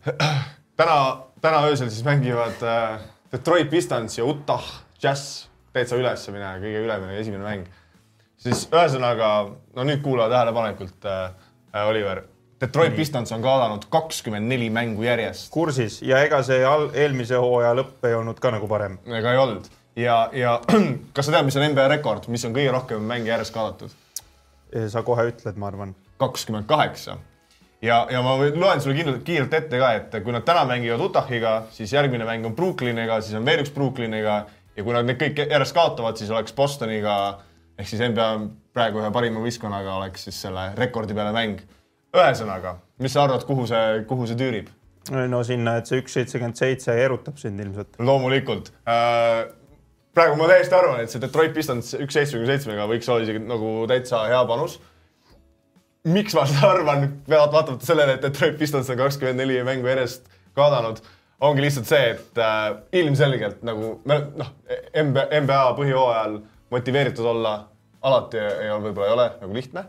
Speaker 2: täna, täna öösel siis mängivad äh, Detroit Pistons ja Utah Jazz täitsa ülesse mine, kõige ülemine esimene mäng. siis ühesõnaga, no nüüd kuula tähelepanelikult äh,, äh, Oliver. Detroit Pistons on kaotanud kakskümmend neli mängu järjest.
Speaker 5: kursis ja ega see al- eelmise hooaja lõpp ei olnud ka nagu parem.
Speaker 2: ega ei olnud ja, ja kas sa tead, mis on NBA rekord, mis on kõige rohkem mänge järjest kaotatud?
Speaker 5: sa kohe ütled, ma arvan.
Speaker 2: kakskümmend kaheksa. ja, ja ma loen sulle kindlalt kiirelt ette ka, et kui nad täna mängivad Utahiga, siis järgmine mäng on Brooklyniga, siis on veel üks Brooklyniga ja kui nad need kõik järjest kaotavad, siis oleks Bostoniga ehk siis NBA praegu ühe parima võistkonnaga oleks siis selle rekordi peale mäng. ühesõnaga, mis sa arvad, kuhu see, kuhu see tüürib?
Speaker 5: no sinna, et see üks seitsekümmend seitse erutab sind ilmselt.
Speaker 2: loomulikult äh,. Praegu ma täiesti arvan, et see Detroit Pistons üks seitsmekümne seitsmega võiks olla isegi nagu täitsa hea panus. miks ma seda arvan, vaatamata sellele, et Detroit Pistons on kakskümmend neli mängu järjest kaotanud, ongi lihtsalt see, et äh, ilmselgelt nagu me noh, NBA, põhijooajal motiveeritud olla alati ei ole, võib-olla ei ole nagu lihtne.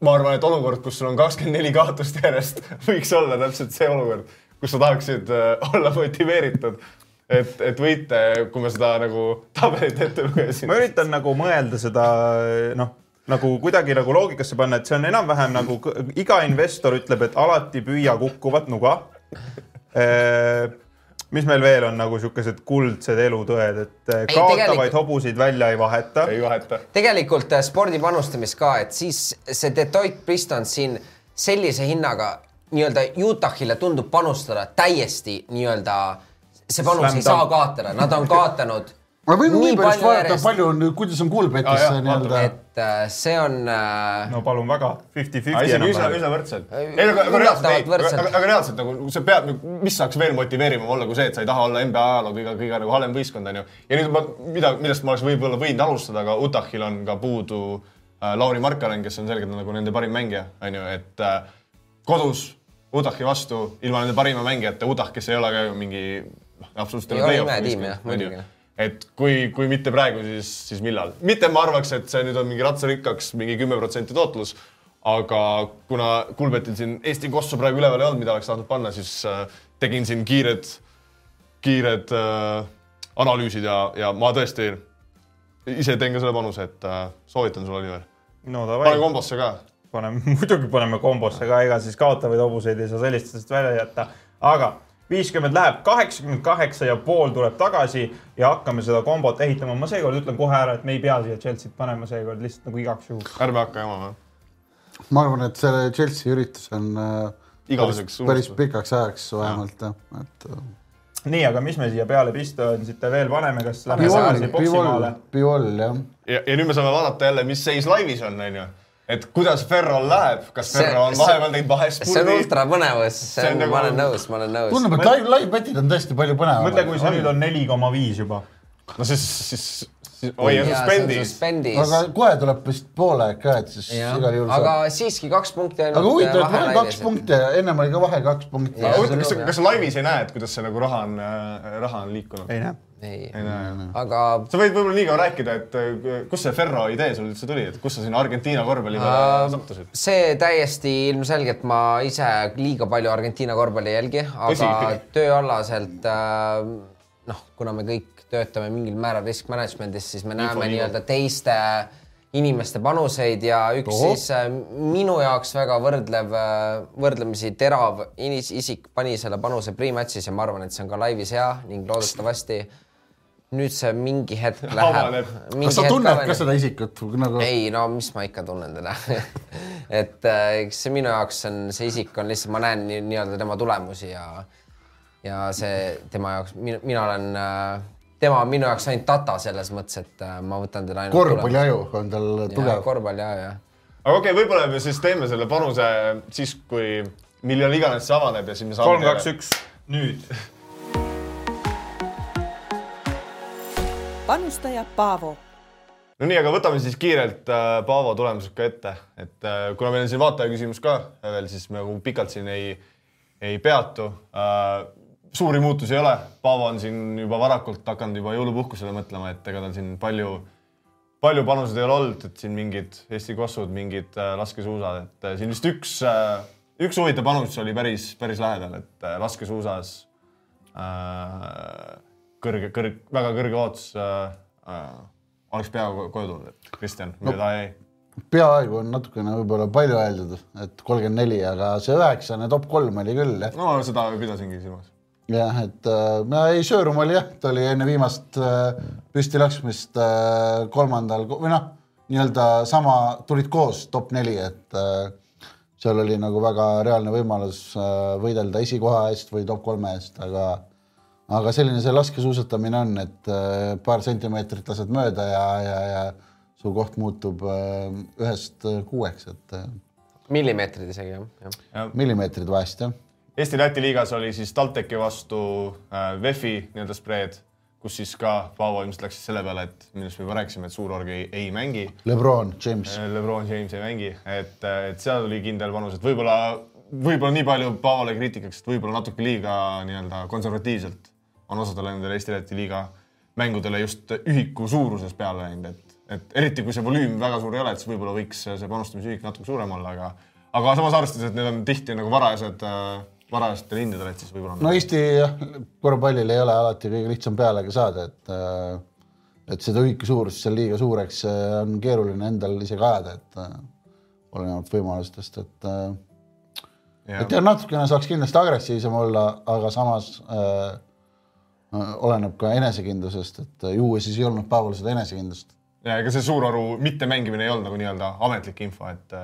Speaker 2: Ma arvan, et olukord, kus sul on kakskümmend neli kaotust järjest, võiks olla täpselt see olukord, kus sa tahaksid äh, olla motiveeritud, et, et võita, kui ma seda nagu tabelit ette lugesin
Speaker 5: ma. üritan nagu mõelda seda noh, nagu kuidagi nagu loogikasse panna, et see on enam-vähem nagu iga investor ütleb, et alati püüa kukkuvat nuga. mis meil veel on nagu siukesed kuldsed elutõed, et eh,
Speaker 3: Ei,
Speaker 5: kaotavaid
Speaker 3: tegelikult-
Speaker 5: hobuseid välja ei vaheta.
Speaker 2: ei vaheta.
Speaker 3: tegelikult äh, spordi panustamist ka, et siis see Detroit Pistons siin sellise hinnaga nii-öelda Utah'ile tundub panustada täiesti nii-öelda, see panus ei saa kaotada, nad on kaotanud
Speaker 4: ma võin
Speaker 3: nii palju
Speaker 4: vaadata, palju on, kuidas on
Speaker 2: jah,
Speaker 4: see nii-öelda.
Speaker 3: et äh, see on äh,
Speaker 5: no palun väga, fifty-fifty
Speaker 2: üsna, üsna võrdselt.
Speaker 3: Ei,
Speaker 2: ei, aga, aga reaalselt, aga, aga, reaalselt nagu see peab, mis saaks veel motiveerivam olla kui see, et sa ei taha olla NBA ajaloo kõige, kõige nagu halvem võistkond, onju. ja nüüd ma, mida, millest ma oleks võib-olla võinud alustada, aga Utah'il on ka puudu äh, Lauri Markkanen, kes on selgelt nagu nende parim mängija, onju, et äh, kodus Utahi vastu ilma nende parima mängijata, Utah, kes ei ole ka ju mingi absoluutselt
Speaker 3: Ei ole
Speaker 2: play-off'i onju.
Speaker 3: muidugi.
Speaker 2: et kui, kui mitte praegu, siis, siis millal? mitte ma arvaks, et see nüüd on mingi ratsarikkaks mingi kümme protsenti tootlus, aga kuna Kulbetil siin Eesti kossu praegu üleval ei olnud, mida oleks tahtnud panna, siis äh, tegin siin kiired, kiired äh, analüüsid ja, ja ma tõesti ise teen ka selle panuse, et äh, soovitan sulle, Oliver.
Speaker 5: no
Speaker 2: pane kombosse ka.
Speaker 5: paneme, muidugi paneme kombosse ka, ega siis kaotavaid hobuseid ei saa sellistest välja jätta, aga viiskümmend läheb, kaheksakümmend kaheksa ja pool tuleb tagasi ja hakkame seda kombot ehitama. ma seekord ütlen kohe ära, et me ei pea siia Chelsea't panema seekord lihtsalt nagu igaks juhuks.
Speaker 2: ärme hakka jamama.
Speaker 4: ma arvan, et see Chelsea üritus on äh,
Speaker 2: igaveseks
Speaker 4: päris
Speaker 2: unustatud.
Speaker 4: pikaks ajaks vähemalt jah, et äh,
Speaker 5: nii, aga mis me siia peale pistonsite veel paneme, kas lähme tagasi, poksimaale?
Speaker 4: Pivol jah.
Speaker 2: ja, ja nüüd me saame vaadata jälle, mis seis laivis on, onju. Et kuidas Ferrol läheb, kas Ferro on vahepeal teinud
Speaker 3: see on
Speaker 2: vahespurdi?
Speaker 3: ultra põnevus, see
Speaker 2: on nagu-
Speaker 3: ma olen nõus, ma olen nõus.
Speaker 4: tundub, et live, live-betid on tõesti palju põnevamad.
Speaker 5: mõtle, kui see nüüd on neli koma viis juba.
Speaker 2: no siis, siis hoia suspendis.
Speaker 3: suspendis.
Speaker 4: aga kohe tuleb vist poolaeg ka, et siis igal juhul
Speaker 3: aga
Speaker 4: saab.
Speaker 3: siiski kaks punkti
Speaker 4: aga huvitav, et vahe kaks. punkti, ennem oli ka vahe kaks punkti
Speaker 2: aga huvitav, kas kas sa laivis ei näe, et kuidas see nagu raha on, raha on liikunud?
Speaker 5: ei näe.
Speaker 3: ei,
Speaker 2: ei näe.
Speaker 3: aga
Speaker 2: sa võid võib-olla nii kaua rääkida, et äh, kust see Ferro idee sul üldse tuli, et kust sa sinna Argentiina korvpalli peale
Speaker 3: Ähm,
Speaker 2: sattusid?
Speaker 3: see täiesti ilmselgelt ma ise liiga palju Argentiina korvpalli ei jälgi, aga tööalaselt äh, noh, kuna me kõik töötame mingil määral risk management'is, siis me näeme nii-öelda teiste inimeste panuseid ja üks
Speaker 4: Ohoh.
Speaker 3: siis äh, minu jaoks väga võrdlev, võrdlemisi terav isik pani selle panuse pre-match'is ja ma arvan, et see on ka laivis hea ning loodetavasti nüüd see mingi hetk läheb.
Speaker 4: Kas sa tunned ka seda isikut nagu?
Speaker 3: ei no mis ma ikka tunnen teda. Et äh, eks see minu jaoks on, see isik on lihtsalt, ma näen nii- nii-öelda tema tulemusi ja ja see tema jaoks, mina olen, tema on minu jaoks ainult data selles mõttes, et äh, ma võtan teda ainult
Speaker 4: korvpalliaju on tal tugev.
Speaker 3: korvpall ja, ja
Speaker 2: aga okei okay,, võib-olla me siis teeme selle panuse siis, kui millal iganes see avaneb ja siis me saame
Speaker 5: kolm, kaks, üks, nüüd.
Speaker 1: panustaja Paavo
Speaker 2: no nii, aga võtame siis kiirelt äh, Paavo tulemused ka ette, et äh, kuna meil on siin vaataja küsimus ka veel, siis me nagu pikalt siin ei, ei peatu. Suuri muutusi ei ole, Paavo on siin juba varakult hakanud juba jõulupuhkusele mõtlema, et ega tal siin palju, palju panuseid ei ole olnud, et siin mingid Eesti kossud, mingid äh, laskesuusad, et äh, siin vist üks äh,, üks huvitav panus oli päris, päris lähedal, et laskesuusas äh, kõrge, kõrg, väga kõrge ootus äh, oleks peaaegu koju tulnud, et Kristjan, mida ta jäi?
Speaker 4: peaaegu on natukene võib-olla palju öeldud, et kolmkümmend neli, aga see üheksane top kolm oli küll jah.
Speaker 2: no seda pidasingi silmas.
Speaker 4: Jah, et äh, ei, Söörum oli jah, ta oli enne viimast äh, püsti laskmist äh, kolmandal või noh, nii-öelda sama, tulid koos top neli, et äh, seal oli nagu väga reaalne võimalus äh, võidelda esikoha eest või top kolme eest, aga aga selline see laskesuusatamine on, et äh, paar sentimeetrit lased mööda ja, ja, ja su koht muutub äh, ühest äh, kuueks, et äh,
Speaker 3: millimeetrid isegi jah, jah.
Speaker 4: millimeetrid vahest jah.
Speaker 2: Eesti-Läti liigas oli siis TalTechi vastu äh, VEF-i nii-öelda spreed, kus siis ka Paavo ilmselt läks siis selle peale, et millest me juba rääkisime, et suurorg ei, ei mängi.
Speaker 4: Lebron James.
Speaker 2: Lebron James ei mängi, et, et seal oli kindel panus, et võib-olla, võib-olla nii palju Paavole kriitikaks, et võib-olla natuke liiga nii-öelda konservatiivselt on osadele nendele Eesti-Läti liiga mängudele just ühiku suuruses peale läinud, et et eriti kui see volüüm väga suur ei ole, et siis võib-olla võiks see panustamisühik natuke suurem olla, aga aga samas arvestades, et need on tihti nagu varajased äh,, varajastel hindadel, et siis võib-olla
Speaker 4: no Eesti jah, korvpallil ei ole alati kõige lihtsam pealega saada, et äh, et seda ühiku suurust seal liiga suureks äh, on keeruline endal isegi ajada, et äh, olenevalt võimalustest, et äh, ja. et jah, natukene saaks kindlasti agressiivsem olla, aga samas äh, äh oleneb ka enesekindlusest, et ju siis ei olnud päeval seda enesekindlust
Speaker 2: ja ega see suuroru mittemängimine ei olnud nagu nii-öelda ametlik info, et,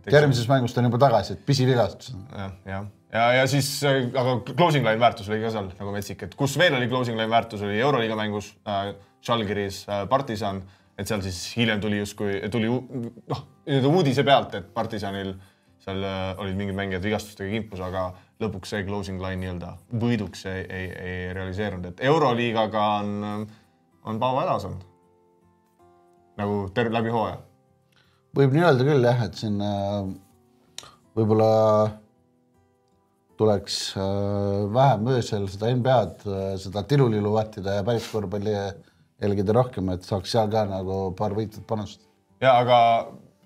Speaker 4: et. järgmises mängus ta on juba tagasi, et pisivigastus.
Speaker 2: jah, jah, ja, ja siis, aga closing line väärtus oli ka seal nagu metsik, et kus veel oli closing line väärtus, oli Euroliiga mängus äh,, Žalgiris äh, Partisan, et seal siis hiljem tuli justkui, tuli noh, nii-öelda uudise pealt, et Partisanil seal äh, olid mingid mängijad vigastustega kimpus, aga lõpuks see closing line nii-öelda võiduks ei, ei, ei realiseerunud, et Euroliigaga on, on Paavo hädas olnud nagu terve läbi hooaja?
Speaker 4: Võib nii öelda küll jah, et siin äh, võib-olla tuleks äh, vähem öösel seda NBA-d, äh, seda tilulilu vahtida ja päris korvpalli jälgida rohkem, et saaks seal ka nagu paar võitvat panust.
Speaker 2: ja aga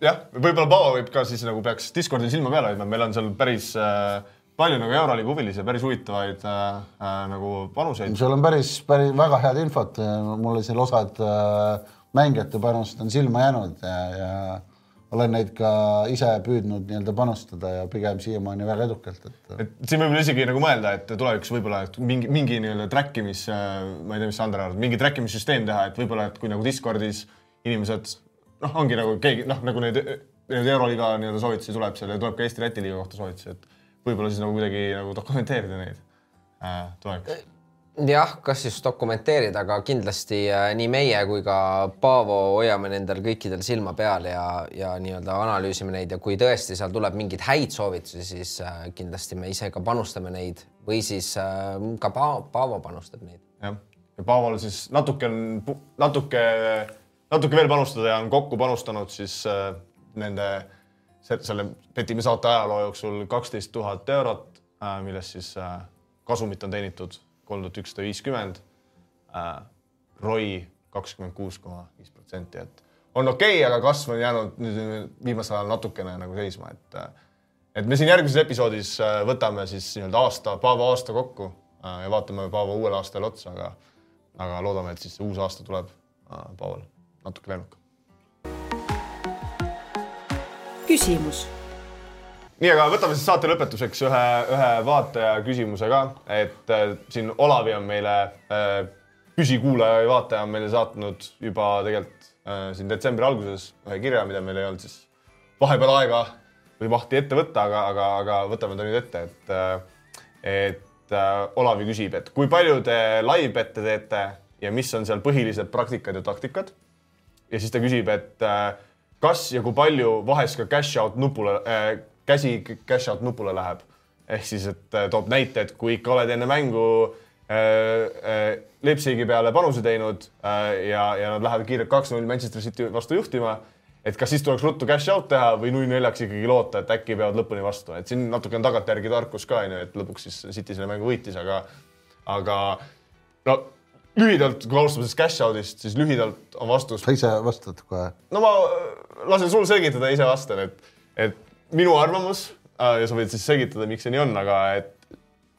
Speaker 2: jah, võib-olla Paavo võib ka siis nagu peaks Discordil silma peal hoidma, meil on seal päris äh, palju nagu Euroliiga huvilisi, päris huvitavaid äh, äh, nagu panuseid.
Speaker 4: seal on päris, päris väga head infot, mul oli seal osad äh, mängijate panust on silma jäänud ja, ja olen neid ka ise püüdnud nii-öelda panustada ja pigem siiamaani väga edukalt, et.
Speaker 2: et siin võib isegi nagu mõelda, et tulevikus võib-olla mingi, mingi nii-öelda track imis, ma ei tea, mis sa, Andrei arvad, mingi track imissüsteem teha, et võib-olla, et kui nagu Discordis inimesed noh, ongi nagu keegi noh, nagu neid, neid Euroliiga nii-öelda soovitusi tuleb seal ja tuleb ka Eesti-Läti liiga kohta soovitusi, et võib-olla siis nagu kuidagi nagu dokumenteerida neid äh, tulevikus
Speaker 3: jah, kas just dokumenteerida, aga kindlasti äh, nii meie kui ka Paavo hoiame nendel kõikidel silma peal ja, ja nii-öelda analüüsime neid ja kui tõesti seal tuleb mingeid häid soovitusi, siis äh, kindlasti me ise ka panustame neid või siis äh, ka pa Paavo panustab neid.
Speaker 2: jah, ja Paavol siis natuke on, natuke, natuke veel panustada ja on kokku panustanud siis nende selle Petimise saate ajaloo jooksul kaksteist tuhat eurot millest siis kasumit on teenitud kolm tuhat ükssada viiskümmend äh,. ROI kakskümmend kuus koma viis protsenti, et on okei okay,, aga kasv on jäänud nüüd viimasel ajal natukene nagu seisma, et äh, et me siin järgmises episoodis äh, võtame siis nii-öelda aasta, Paavo aasta kokku ja vaatame Paavo uuele aastale otsa, aga aga loodame, et siis uus aasta tuleb Paavol natuke lennukam.
Speaker 1: küsimus
Speaker 2: nii, aga võtame siis saate lõpetuseks ühe, ühe vaataja küsimuse ka, et äh, siin Olavi on meile äh,, püsikuulaja ja vaataja on meile saatnud juba tegelikult äh, siin detsembri alguses ühe kirja, mida meil ei olnud siis vahepeal aega või mahti ette võtta, aga, aga, aga võtame ta nüüd ette, et äh,, et äh, Olavi küsib, et kui palju te live-bette teete ja mis on seal põhilised praktikad ja taktikad. ja siis ta küsib, et äh, kas ja kui palju vahest ka cash out nupule äh, käsi cash out nupule läheb. ehk siis, et äh, toob näite, et kui ikka oled enne mängu äh, äh, Leipzigi peale panuse teinud äh, ja, ja nad lähevad kiirelt kaks-null Manchester City vastu juhtima, et kas siis tuleks ruttu cash out teha või null neljaks ikkagi loota, et äkki peavad lõpuni vastu, et siin natuke on tagantjärgi tarkus ka onju, et lõpuks siis City selle mängu võitis, aga aga no lühidalt, kui alustame sellest cash out'ist, siis lühidalt on vastus
Speaker 4: sa ise vastad kohe.
Speaker 2: no ma äh, lasen sul selgitada, ise vastan, et, et minu arvamus äh, ja sa võid siis selgitada, miks see nii on, aga et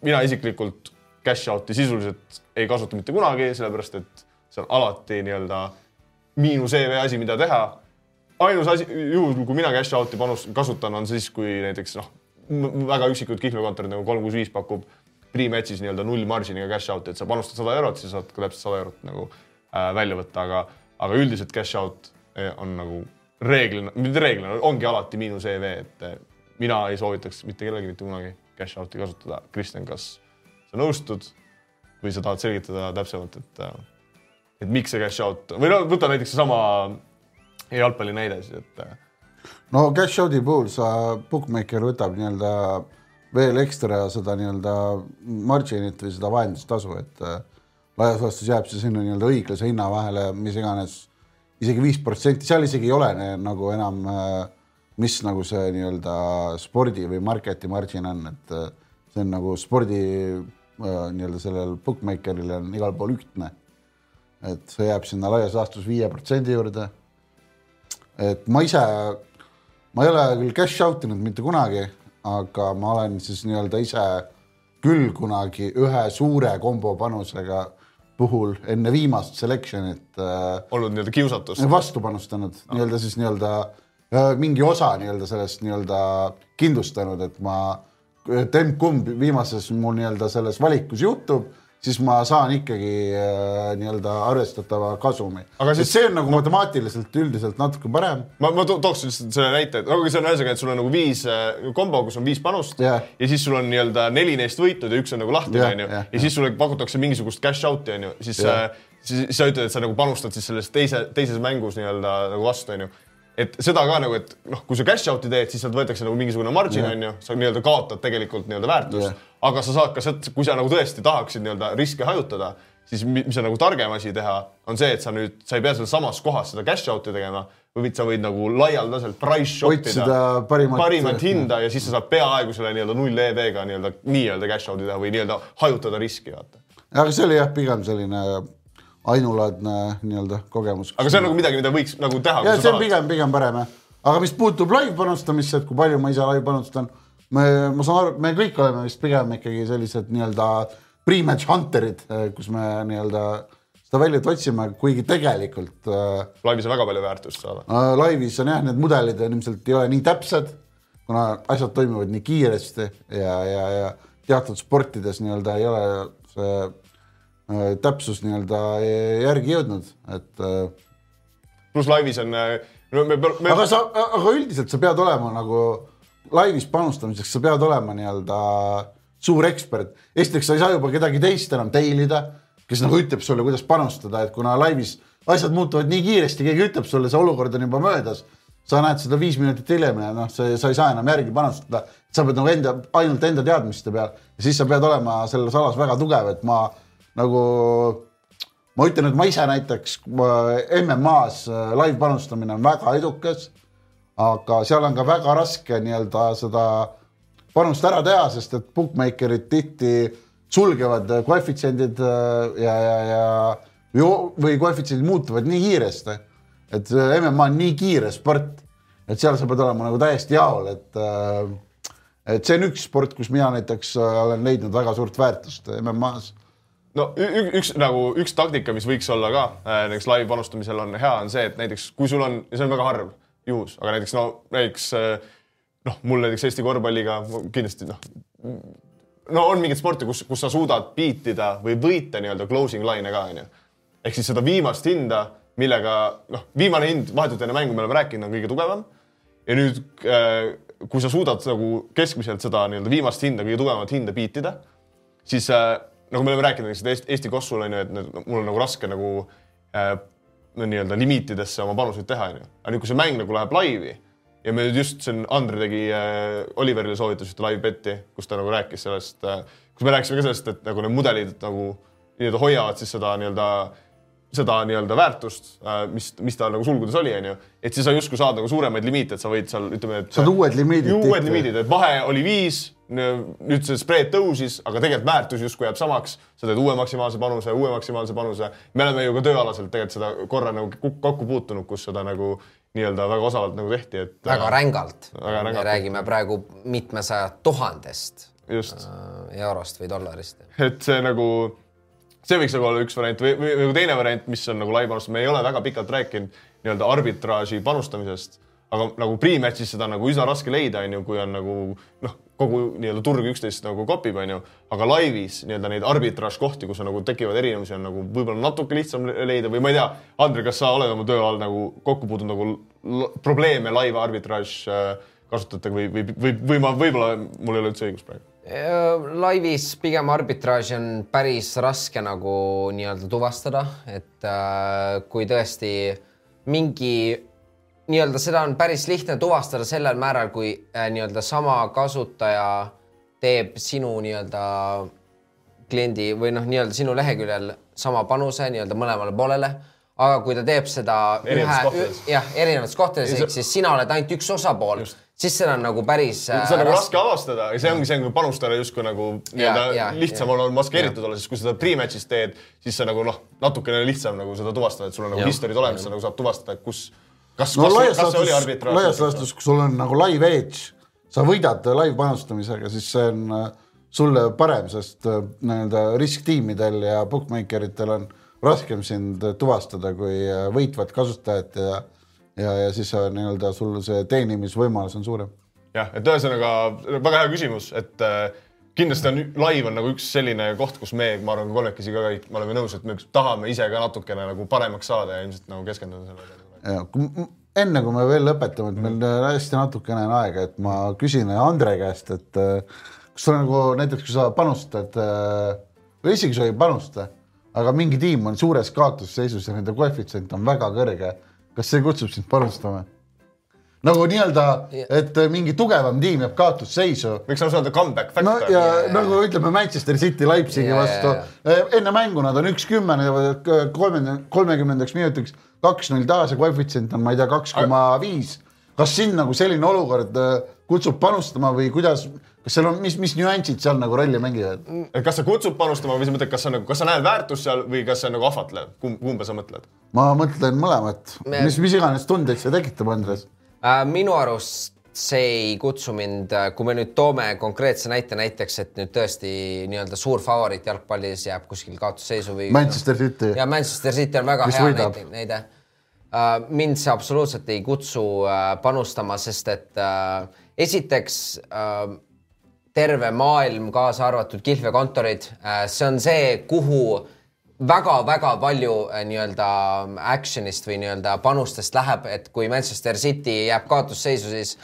Speaker 2: mina isiklikult cash out'i sisuliselt ei kasuta mitte kunagi, sellepärast et see on alati nii-öelda miinus EV asi, mida teha. ainus asi, juhul kui mina cash out'i panus kasutan, on siis, kui näiteks noh, väga üksikud kihlveokontorid nagu kolm kuus viis pakub pre-match'is nii-öelda null marginiga cash out'i, et sa panustad sada eurot, siis saad ka täpselt sada eurot nagu äh, välja võtta, aga, aga üldiselt cash out eh, on nagu reeglina, mitte reeglina, ongi alati miinus EV, et eh, mina ei soovitaks mitte kellelgi mitte kunagi cash out'i kasutada. Kristjan, kas sa nõustud või sa tahad selgitada täpsemalt, et, et miks see cash out või no võta näiteks seesama jalgpalli näide siis, et äh,
Speaker 4: no cash out'i puhul sa, bookmaker võtab nii-öelda veel ekstra seda nii-öelda margin'it või seda vahendustasu, et laias laastus jääb see sinna nii-öelda õiglase hinna vahele, mis iganes isegi viis protsenti, seal isegi ei ole ne, nagu enam, mis nagu see nii-öelda spordi või market'i margin on, et äh, see on nagu spordi nii-öelda sellel bookmaker'il on igal pool ühtne. et see jääb sinna laias laastus viie protsendi juurde et ma ise, ma ei ole küll cash out inud mitte kunagi, aga ma olen siis nii-öelda ise küll kunagi ühe suure kombo panusega puhul enne viimast selection'it äh,
Speaker 2: olnud nii-öelda kiusatus.
Speaker 4: vastu panustanud nii-öelda siis nii-öelda äh, mingi osa nii-öelda sellest nii-öelda kindlustanud, et ma, et emb-kumb viimases mul nii-öelda selles valikus juhtub, siis ma saan ikkagi äh, nii-öelda arvestatava kasumi.
Speaker 2: Aga siis-
Speaker 4: see on nagu matemaatiliselt üldiselt natuke parem
Speaker 2: ma, ma to- tooks lihtsalt selle näite, et aga see on ühesõnaga, et sul on nagu viis äh, kombo, kus on viis panust
Speaker 4: Jah.
Speaker 2: ja siis sul on nii-öelda neli neist võitnud ja üks on nagu lahtine,
Speaker 4: Jah,
Speaker 2: onju. ja siis sulle pakutakse mingisugust cash out'i, onju, siis
Speaker 4: Jah.
Speaker 2: äh, siis sa ütled, et sa nagu panustad siis selles teise, teises mängus nii-öelda nagu vastu, onju. Et seda ka nagu, et noh, kui sa cash out'i teed, siis sealt võetakse nagu mingisugune margin,
Speaker 4: Jah.
Speaker 2: onju, sa nii-öelda kaotad tegelikult nii-öelda väärtust
Speaker 4: Jah.
Speaker 2: aga sa saad ka sealt, kui sa nagu tõesti tahaksid nii-öelda riske hajutada, siis mi- mis on nagu targem asi teha, on see, et sa nüüd, sa ei pea selles samas kohas seda cash out'i tegema, vaid sa võid nagu laialdaselt price shop ida
Speaker 4: parimat-
Speaker 2: parimat hinda ja siis sa saad peaaegu selle nii-öelda null EV-ga nii-öelda, nii-öelda cash out'i teha või nii-öelda hajutada riski, vaata.
Speaker 4: aga see oli jah, pigem selline ainulaadne nii-öelda kogemus.
Speaker 2: aga see on nagu midagi, mida võiks nagu teha.
Speaker 4: ja see on pigem, pigem parem jah. aga mis puutub live panustamisse, et kui palju ma ise live panustan, me, ma saan aru, me kõik oleme vist pigem ikkagi sellised nii-öelda pre-match hunter'id, kus me nii-öelda seda väljat otsime, kuigi tegelikult äh,
Speaker 2: laivis on väga palju väärtust saada.
Speaker 4: äh, laivis on jah, need mudelid on ilmselt ei ole nii täpsed, kuna asjad toimuvad nii kiiresti ja, ja, ja teatud sportides nii-öelda ei ole see täpsus nii-öelda järgi jõudnud, et äh,
Speaker 2: pluss laivis on, no me, me,
Speaker 4: aga sa, aga üldiselt sa pead olema nagu laivis panustamiseks, sa pead olema nii-öelda suur ekspert. esiteks sa ei saa juba kedagi teist enam teilida, kes nagu ütleb sulle, kuidas panustada, et kuna laivis asjad muutuvad nii kiiresti, keegi ütleb sulle, see olukord on juba möödas. sa näed seda viis minutit hiljem ja noh, sa, sa ei saa enam järgi panustada. sa pead nagu enda, ainult enda teadmiste peal ja siis sa pead olema selles alas väga tugev, et ma nagu ma ütlen, et ma ise näiteks ma MM-as äh, live panustamine on väga edukas, aga seal on ka väga raske nii-öelda seda panust ära teha, sest et bookmaker'id tihti sulgevad äh, koefitsiendid äh, ja, ja, ja või koefitsiendid muutuvad nii kiiresti, et MMA on nii kiire sport, et seal sa pead olema nagu täiesti jaol, et et see on üks sport, kus mina näiteks olen leidnud väga suurt väärtust MM-as
Speaker 2: no üks nagu üks taktika, mis võiks olla ka äh, näiteks live panustamisel on hea, on see, et näiteks kui sul on, see on väga harv juhus, aga näiteks no näiteks äh, noh, mul näiteks Eesti korvpalliga kindlasti noh, no on mingeid sporte, kus, kus sa suudad beatida või võita nii-öelda closing line'e ka onju. ehk siis seda viimast hinda, millega noh, viimane hind vahetult enne mängu me oleme rääkinud, on kõige tugevam. ja nüüd äh, kui sa suudad nagu keskmiselt seda nii-öelda viimast hinda, kõige tugevamat hinda beatida, siis äh, nagu me oleme rääkinud, eks Eesti, Eesti kossul on ju, et need, mul on nagu raske nagu äh, nii-öelda limiitidesse oma panuseid teha, onju. aga nüüd, kui see mäng nagu läheb laivi ja me nüüd just siin, Andre tegi äh, Oliverile soovitas ühte live bet'i, kus ta nagu rääkis sellest äh,, kus me rääkisime ka sellest, et nagu need mudelid nagu nii-öelda hoiavad siis seda nii-öelda seda nii-öelda väärtust äh,, mis, mis tal nagu sulgudes oli, onju. et siis sa justkui saad nagu suuremaid limiite, et sa võid seal ütleme, et
Speaker 4: Saad uued limiidid
Speaker 2: uued limiidid, et vahe oli viis nüüd see spreed tõusis, aga tegelikult väärtus justkui jääb samaks, sa teed uue maksimaalse panuse, uue maksimaalse panuse. me oleme ju ka tööalaselt tegelikult seda korra nagu kokku puutunud, kus seda nagu nii-öelda väga osavalt nagu tehti, et.
Speaker 3: väga rängalt. Me räägime praegu mitmesaja tuhandest
Speaker 2: just,
Speaker 3: äh, eurost või dollarist.
Speaker 2: et see nagu, see võiks nagu olla üks variant või, või või teine variant, mis on nagu lai panus, me ei ole väga pikalt rääkinud nii-öelda arbitraaži panustamisest, aga nagu pre-match'is seda on nagu üsna raske leida, onju, kui on nagu noh, kogu nii-öelda turg üksteist nagu kopib, onju, aga laivis nii-öelda neid arbitraažkohti, kus on nagu tekivad erinevusi, on nagu võib-olla natuke lihtsam le- leida või ma ei tea, Andre, kas sa oled oma töö all nagu kokku puutunud nagu probleeme laiva arbitraaž äh, kasutajatega või, või, või, või ma võib-olla mul ei ole üldse õigus praegu?
Speaker 3: laivis pigem arbitraaži on päris raske nagu nii-öelda tuvastada, et äh, kui tõesti mingi nii-öelda seda on päris lihtne tuvastada sellel määral, kui äh, nii-öelda sama kasutaja teeb sinu nii-öelda kliendi või noh, nii-öelda sinu leheküljel sama panuse nii-öelda mõlemale poolele. aga kui ta teeb seda
Speaker 2: Erinevates
Speaker 3: ühe jah, erinevates kohtades, ehk siis sina oled ainult üks osapool, siis seda on nagu päris.
Speaker 2: see on nagu raske avastada ja see ongi see, kui panustajale justkui nagu nii-öelda lihtsam
Speaker 3: ja.
Speaker 2: on maskeeritud olla, sest kui seda pre-match'is teed, siis see nagu noh, natukene lihtsam nagu seda tuvastada, et sul on nagu history'd olemas, sa nagu saad tuvastada, kus, kas,
Speaker 4: no
Speaker 2: kas, kas see oli arbitraaž.
Speaker 4: laias laastus, kui sul on nagu live edge, sa võidad live panustamisega, siis see on äh, sulle parem, sest äh, nii-öelda risktiimidel ja bookmakeritel on raskem sind tuvastada kui äh, võitvat kasutajat ja ja, ja siis äh, nii-öelda sul see teenimisvõimalus on suurem.
Speaker 2: jah, et ühesõnaga väga hea küsimus, et äh, kindlasti on live on nagu üks selline koht, kus me, ma arvan, kolmekesi ka kõik, me oleme nõus, et me tahame ise ka natukene nagu paremaks saada ja ilmselt nagu keskenduda sellele.
Speaker 4: Enne kui me veel lõpetame, et meil äh, hästi natukene on aega, et ma küsin Andre käest, et äh, kas sa nagu näiteks, kui sa panustad äh, või isegi sa ei panusta, aga mingi tiim on suures kaotusseisus ja nende koefitsient on väga kõrge, kas see kutsub sind panustama? Nagu nii-öelda, et äh, mingi tugevam tiim jääb kaotusseisu
Speaker 2: võiks nagu öelda comeback
Speaker 4: no
Speaker 2: factor
Speaker 4: ja nagu ütleme Manchester City Leipzigi
Speaker 3: ja,
Speaker 4: vastu, enne mängu nad on üks kümme, kolmekümne, kolmekümnendaks minutiks kaks-null taas ja koefitsient on, ma ei tea, kaks koma viis. kas sind nagu selline olukord äh, kutsub panustama või kuidas, kas seal on, mis, mis nüansid seal nagu rolli mängivad?
Speaker 2: kas see kutsub panustama või sa mõtled, kas sa nagu, kas sa näed väärtust seal või kas see on nagu ahvatlev, kumb, kumba sa mõtled?
Speaker 4: ma mõtlen mõlemat,
Speaker 3: Me-
Speaker 4: mis, mis iganes tundeid see tekitab, Andres.
Speaker 3: Äh, minu arust see ei kutsu mind, kui me nüüd toome konkreetse näite näiteks, et nüüd tõesti nii-öelda suur favoriit jalgpallis jääb kuskil kaotusseisu või.
Speaker 4: Manchester City.
Speaker 3: ja Manchester City on väga
Speaker 4: Mis
Speaker 3: hea näite, näide. mind see absoluutselt ei kutsu äh, panustama, sest et äh, esiteks äh, terve maailm, kaasa arvatud kihlvekontorid, see on see, kuhu väga-väga palju äh, nii-öelda action'ist või nii-öelda panustest läheb, et kui Manchester City jääb kaotusseisu, siis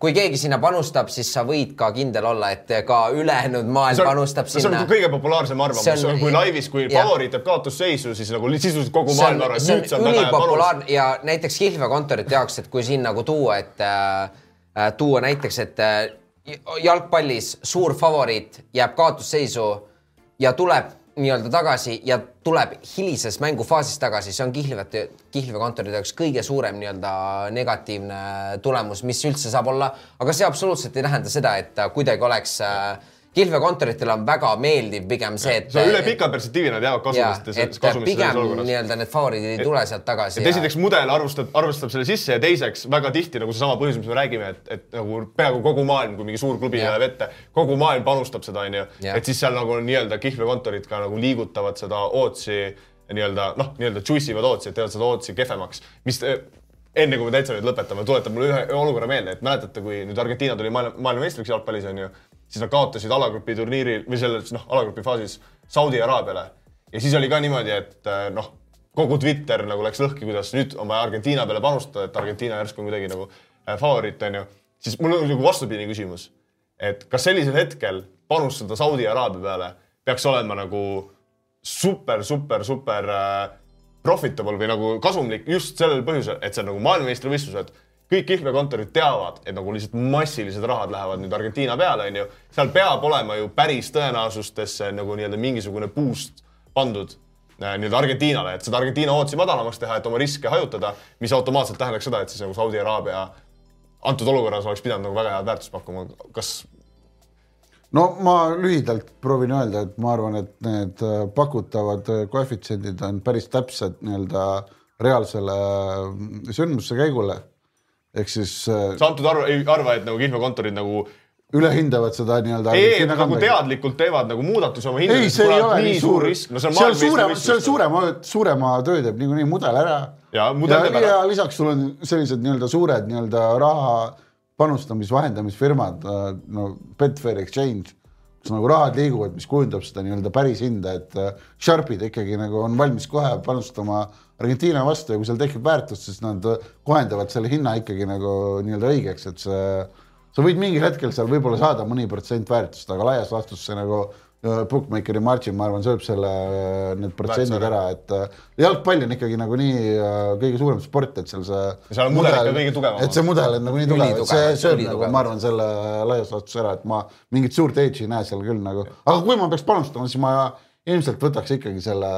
Speaker 3: kui keegi sinna panustab, siis sa võid ka kindel olla, et ka ülejäänud maailm panustab
Speaker 2: see
Speaker 3: sinna.
Speaker 2: on kõige populaarsem arvamus.
Speaker 3: See on-,
Speaker 2: kui laivis, kui favoriit jääb kaotusseisu, siis nagu li- sisuliselt kogu
Speaker 3: see
Speaker 2: maailm
Speaker 3: on,
Speaker 2: arvab, et
Speaker 3: see
Speaker 2: nüüd see on
Speaker 3: on
Speaker 2: väga hea panus.
Speaker 3: ja näiteks kihlvekontorite jaoks, et kui siin nagu tuua, et äh, äh, tuua näiteks, et äh, jalgpallis suur favoriit jääb kaotusseisu ja tuleb nii-öelda tagasi ja tuleb hilises mängufaasis tagasi, see on kihlvete, kihlvekontoride jaoks kõige suurem nii-öelda negatiivne tulemus, mis üldse saab olla, aga see absoluutselt ei tähenda seda, et äh, kuidagi oleks äh, kihlvekontoritel on väga meeldiv pigem see, et
Speaker 2: see on üle pika perspektiivi nad jäävad
Speaker 3: ja
Speaker 2: kasumist
Speaker 3: et pigem nii-öelda need favoriidid ei tule sealt tagasi.
Speaker 2: et esiteks mudel arvestab, arvestab selle sisse ja teiseks väga tihti nagu seesama põhjus, mis me räägime, et, et nagu peaaegu kogu maailm, kui mingi suur klubi läheb ette, kogu maailm panustab seda, onju. Et siis seal nagu nii-öelda kihlvekontorid ka nagu liigutavad seda ootsi nii-öelda noh, nii-öelda juice ivad ootsi, et teevad seda ootsi kehvemaks, mis eh, enne kui me täitsa nüüd lõpetame, tuletab mulle ühe, olukorra meelde, et mäletate, kui nüüd Argentiina tuli maailma, maailmameistriks jalgpallis onju, siis nad kaotasid alagrupi turniiril või selles noh, alagrupi faasis Saudi Araabiale ja siis oli ka niimoodi, et eh, noh, kogu Twitter nagu läks lõhki, kuidas nüüd on vaja Argentiina peale panustada, et Argentiina järsku on kuidagi nagu äh, favoriit onju, siis mul on nagu vastupidine küsimus, et kas sellisel hetkel panustada Saudi Araabia peale peaks olema nagu super, super, super äh, profitable või nagu kasumlik just sellel põhjusel, et see on nagu maailmameistrivõistlused. Kõik kihlvekontorid teavad, et nagu lihtsalt massilised rahad lähevad nüüd Argentiina peale, onju. seal peab olema ju päris tõenäosustesse nagu nii-öelda mingisugune boost pandud äh, nii-öelda Argentiinale, et seda Argentiina ootsi madalamaks teha, et oma riske hajutada, mis automaatselt tähendaks seda, et siis nagu Saudi Araabia antud olukorras oleks pidanud nagu väga head väärtust pakkuma, kas
Speaker 4: no ma lühidalt proovin öelda, et ma arvan, et need äh, pakutavad äh, koefitsiendid on päris täpsed nii-öelda reaalsele mm, sündmuse käigule. Ehk siis äh,
Speaker 2: sa antud arva, ei arva, et nagu kihlveokontorid nagu
Speaker 4: ülehindavad seda nii-öelda.
Speaker 2: ei, et nagu teadlikult teevad nagu muudatusi oma hindades.
Speaker 4: ei, see ei ole nii suur
Speaker 2: risk. no see on
Speaker 4: seal suurema, seal suurema, suurema töö teeb niikuinii mudel ära.
Speaker 2: ja mudel teeb ära.
Speaker 4: ja lisaks sul on sellised nii-öelda suured nii-öelda raha panustamis, vahendamisfirmad, no Betfair Exchange, kus nagu rahad liiguvad, mis kujundab seda nii-öelda päris hinda, et äh, Sharpid ikkagi nagu on valmis kohe panustama Argentiina vastu ja kui seal tekib väärtust, siis nad kohendavad selle hinna ikkagi nagu nii-öelda õigeks, et see sa võid mingil hetkel seal võib-olla saada mõni protsent väärtust, aga laias laastus see nagu äh, bookmakeri margin, ma arvan, sööb selle, äh, need protsendid ära, et äh, jalgpall on ikkagi nagunii kõige suurem sport, et seal see.
Speaker 2: seal on mudel ikka kõige tugevam.
Speaker 4: et see mudel on nagunii tugev, see sööb nagu, ma arvan, selle laias laastus ära, et ma mingit suurt edge'i ei näe seal küll nagu, aga kui ma peaks panustama, siis ma ilmselt võtaks ikkagi selle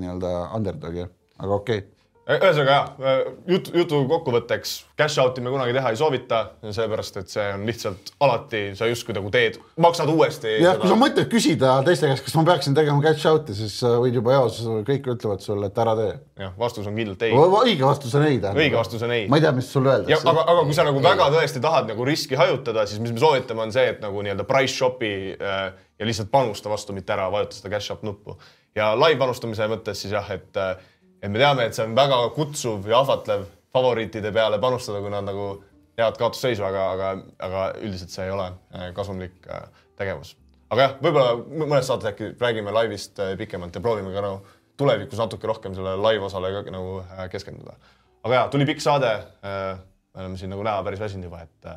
Speaker 4: nii-öelda underdog'i, aga okei okay
Speaker 2: ühesõnaga jah, jutu, jutu kokkuvõtteks, cash out'i me kunagi teha ei soovita, sellepärast et see on lihtsalt alati, sa justkui nagu teed, maksad uuesti.
Speaker 4: jah seda..., kui sa mõtled küsida teiste käest, kas ma peaksin tegema cash out'i, siis võid juba eos, kõik ütlevad sulle, et ära tee.
Speaker 2: jah, vastus on kindlalt ei.
Speaker 4: õige vastus on ei
Speaker 2: tähendab. õige vastus on ei.
Speaker 4: ma ei tea, mis sulle öeldakse.
Speaker 2: aga, aga kui sa nagu ei. väga tõesti tahad nagu riski hajutada, siis mis me soovitame, on see, et nagu nii-öelda price shop'i äh, ja lihtsalt panusta vastu, mitte ära vajuta seda cash out nuppu. ja live panustamise mõttes siis jah, et äh, et me teame, et see on väga kutsuv ja ahvatlev favoriitide peale panustada, kui nad nagu jäävad kaotusseisu, aga, aga, aga üldiselt see ei ole äh, kasumlik äh, tegevus. aga jah, võib-olla mõnes saates äkki räägime laivist äh, pikemalt ja proovime ka nagu tulevikus natuke rohkem sellele live-osale ka nagu keskenduda. aga ja, tuli pikk saade. me oleme siin nagu näha päris väsinud juba, et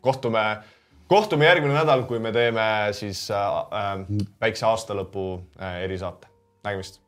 Speaker 2: kohtume, kohtume järgmine nädal, kui me teeme siis äh, väikse aastalõpu äh, erisaate. nägemist